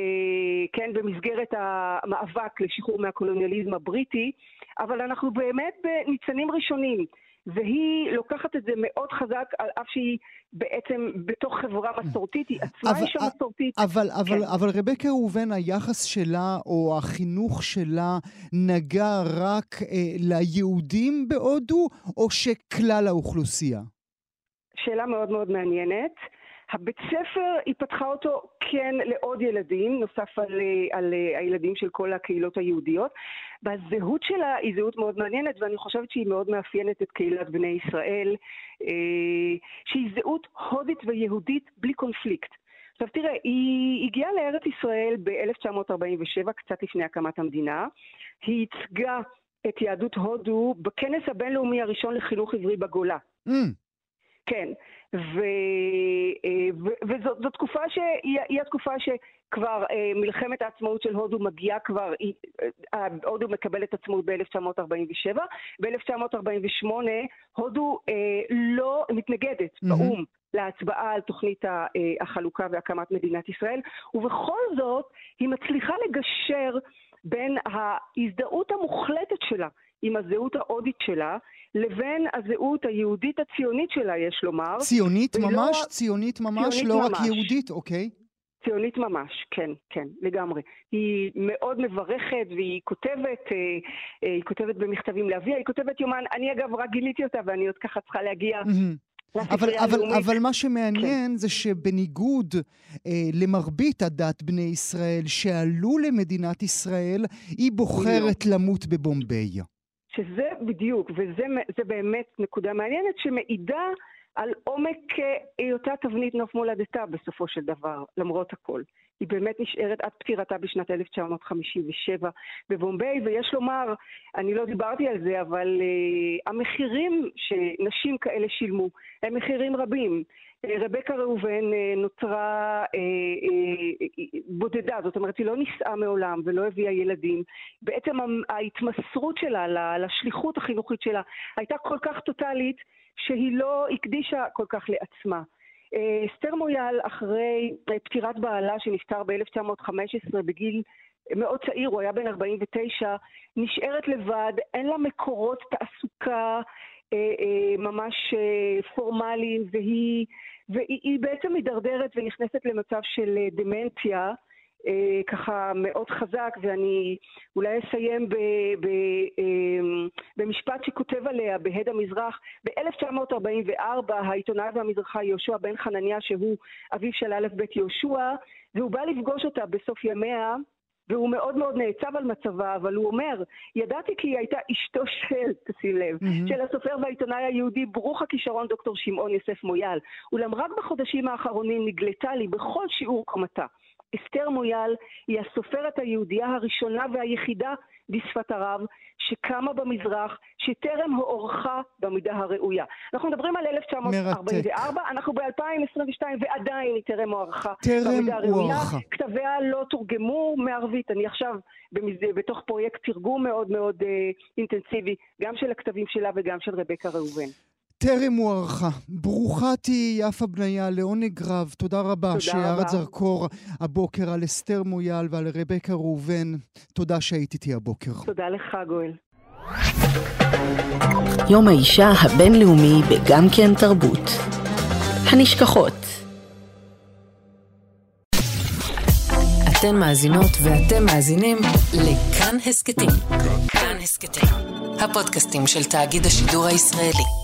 כן, במסגרת המאבק לשחרור מהקולוניאליזם הבריטי, אבל אנחנו באמת בניצנים ראשונים. והיא לוקחת את זה מאוד חזק, על אף שהיא בעצם בתוך חברה מסורתית, היא עצמה אישה מסורתית. אבל, אבל, כן. אבל רבקה ראובן, היחס שלה או החינוך שלה נגע רק אה, ליהודים בהודו, או שכלל האוכלוסייה? שאלה מאוד מאוד מעניינת. הבית ספר, היא פתחה אותו כן לעוד ילדים, נוסף על, על הילדים של כל הקהילות היהודיות. והזהות שלה היא זהות מאוד מעניינת, ואני חושבת שהיא מאוד מאפיינת את קהילת בני ישראל, אה, שהיא זהות הודית ויהודית בלי קונפליקט. עכשיו תראה, היא הגיעה לארץ ישראל ב-1947, קצת לפני הקמת המדינה. היא ייצגה את יהדות הודו בכנס הבינלאומי הראשון לחינוך עברי בגולה. Mm. כן, ו, אה, ו, וזו תקופה שהיא התקופה שכבר אה, מלחמת העצמאות של הודו מגיעה כבר, אה, הודו מקבלת עצמאות ב-1947, ב-1948 הודו לא מתנגדת mm-hmm. באו"ם להצבעה על תוכנית החלוקה והקמת מדינת ישראל, ובכל זאת היא מצליחה לגשר בין ההזדהות המוחלטת שלה עם הזהות ההודית שלה, לבין הזהות היהודית הציונית שלה, יש לומר. ציונית ממש? לא... ציונית ממש? ציונית לא ממש. רק יהודית, אוקיי. ציונית ממש, כן, כן, לגמרי. היא מאוד מברכת והיא כותבת, אה, אה, היא כותבת במכתבים לאביה, היא כותבת יומן, אני אגב רק גיליתי אותה ואני עוד ככה צריכה להגיע אבל, אבל, אבל מה שמעניין כן. זה שבניגוד אה, למרבית הדת בני ישראל שעלו למדינת ישראל, היא בוחרת למות בבומביי. שזה בדיוק, וזה באמת נקודה מעניינת שמעידה על עומק אה, היותה תבנית נוף מולדתה בסופו של דבר, למרות הכל. היא באמת נשארת עד פטירתה בשנת 1957 בבומביי, ויש לומר, אני לא דיברתי על זה, אבל uh, המחירים שנשים כאלה שילמו הם מחירים רבים. אה, רבקה ראובן נותרה אה, אה, בודדה, זאת אומרת, היא לא נישאה מעולם ולא הביאה ילדים. בעצם ההתמסרות שלה לשליחות החינוכית שלה הייתה כל כך טוטאלית, שהיא לא הקדישה כל כך לעצמה. אסתר מויאל, אחרי פטירת בעלה שנפטר ב-1915 בגיל מאוד צעיר, הוא היה בן 49, נשארת לבד, אין לה מקורות תעסוקה אה, אה, ממש אה, פורמליים, והיא, והיא בעצם מידרדרת ונכנסת למצב של דמנציה. אה, ככה מאוד חזק, ואני אולי אסיים ב, ב, אה, במשפט שכותב עליה בהד המזרח. ב-1944 העיתונאי והמזרחי יהושע בן חנניה, שהוא אביו של א' ב' יהושע, והוא בא לפגוש אותה בסוף ימיה, והוא מאוד מאוד נעצב על מצבה, אבל הוא אומר, ידעתי כי היא הייתה אשתו של, תשים לב, mm-hmm. של הסופר והעיתונאי היהודי ברוך הכישרון דוקטור שמעון יוסף מויאל. אולם רק בחודשים האחרונים נגלתה לי בכל שיעור קומתה. אסתר מויאל היא הסופרת היהודייה הראשונה והיחידה בשפת ערב שקמה במזרח, שטרם הוארכה במידה הראויה. אנחנו מדברים על 1944, מרתק. אנחנו ב-2022 ועדיין היא טרם הוארכה במידה הראויה. טרם כתביה לא תורגמו מערבית. אני עכשיו במז... בתוך פרויקט תרגום מאוד מאוד אה, אינטנסיבי, גם של הכתבים שלה וגם של רבקה ראובן. טרם הוארכה. ברוכה תהיי, יפה בניה, לעונג רב. תודה רבה שהארת זרקור הבוקר על אסתר מויאל ועל רבקה ראובן. תודה שהיית איתי הבוקר. תודה לך, גואל. יום האישה הבינלאומי בגם כן תרבות. הנשכחות. אתן מאזינות ואתם מאזינים לכאן הסכתים. כאן הסכתים, הפודקאסטים של תאגיד השידור הישראלי.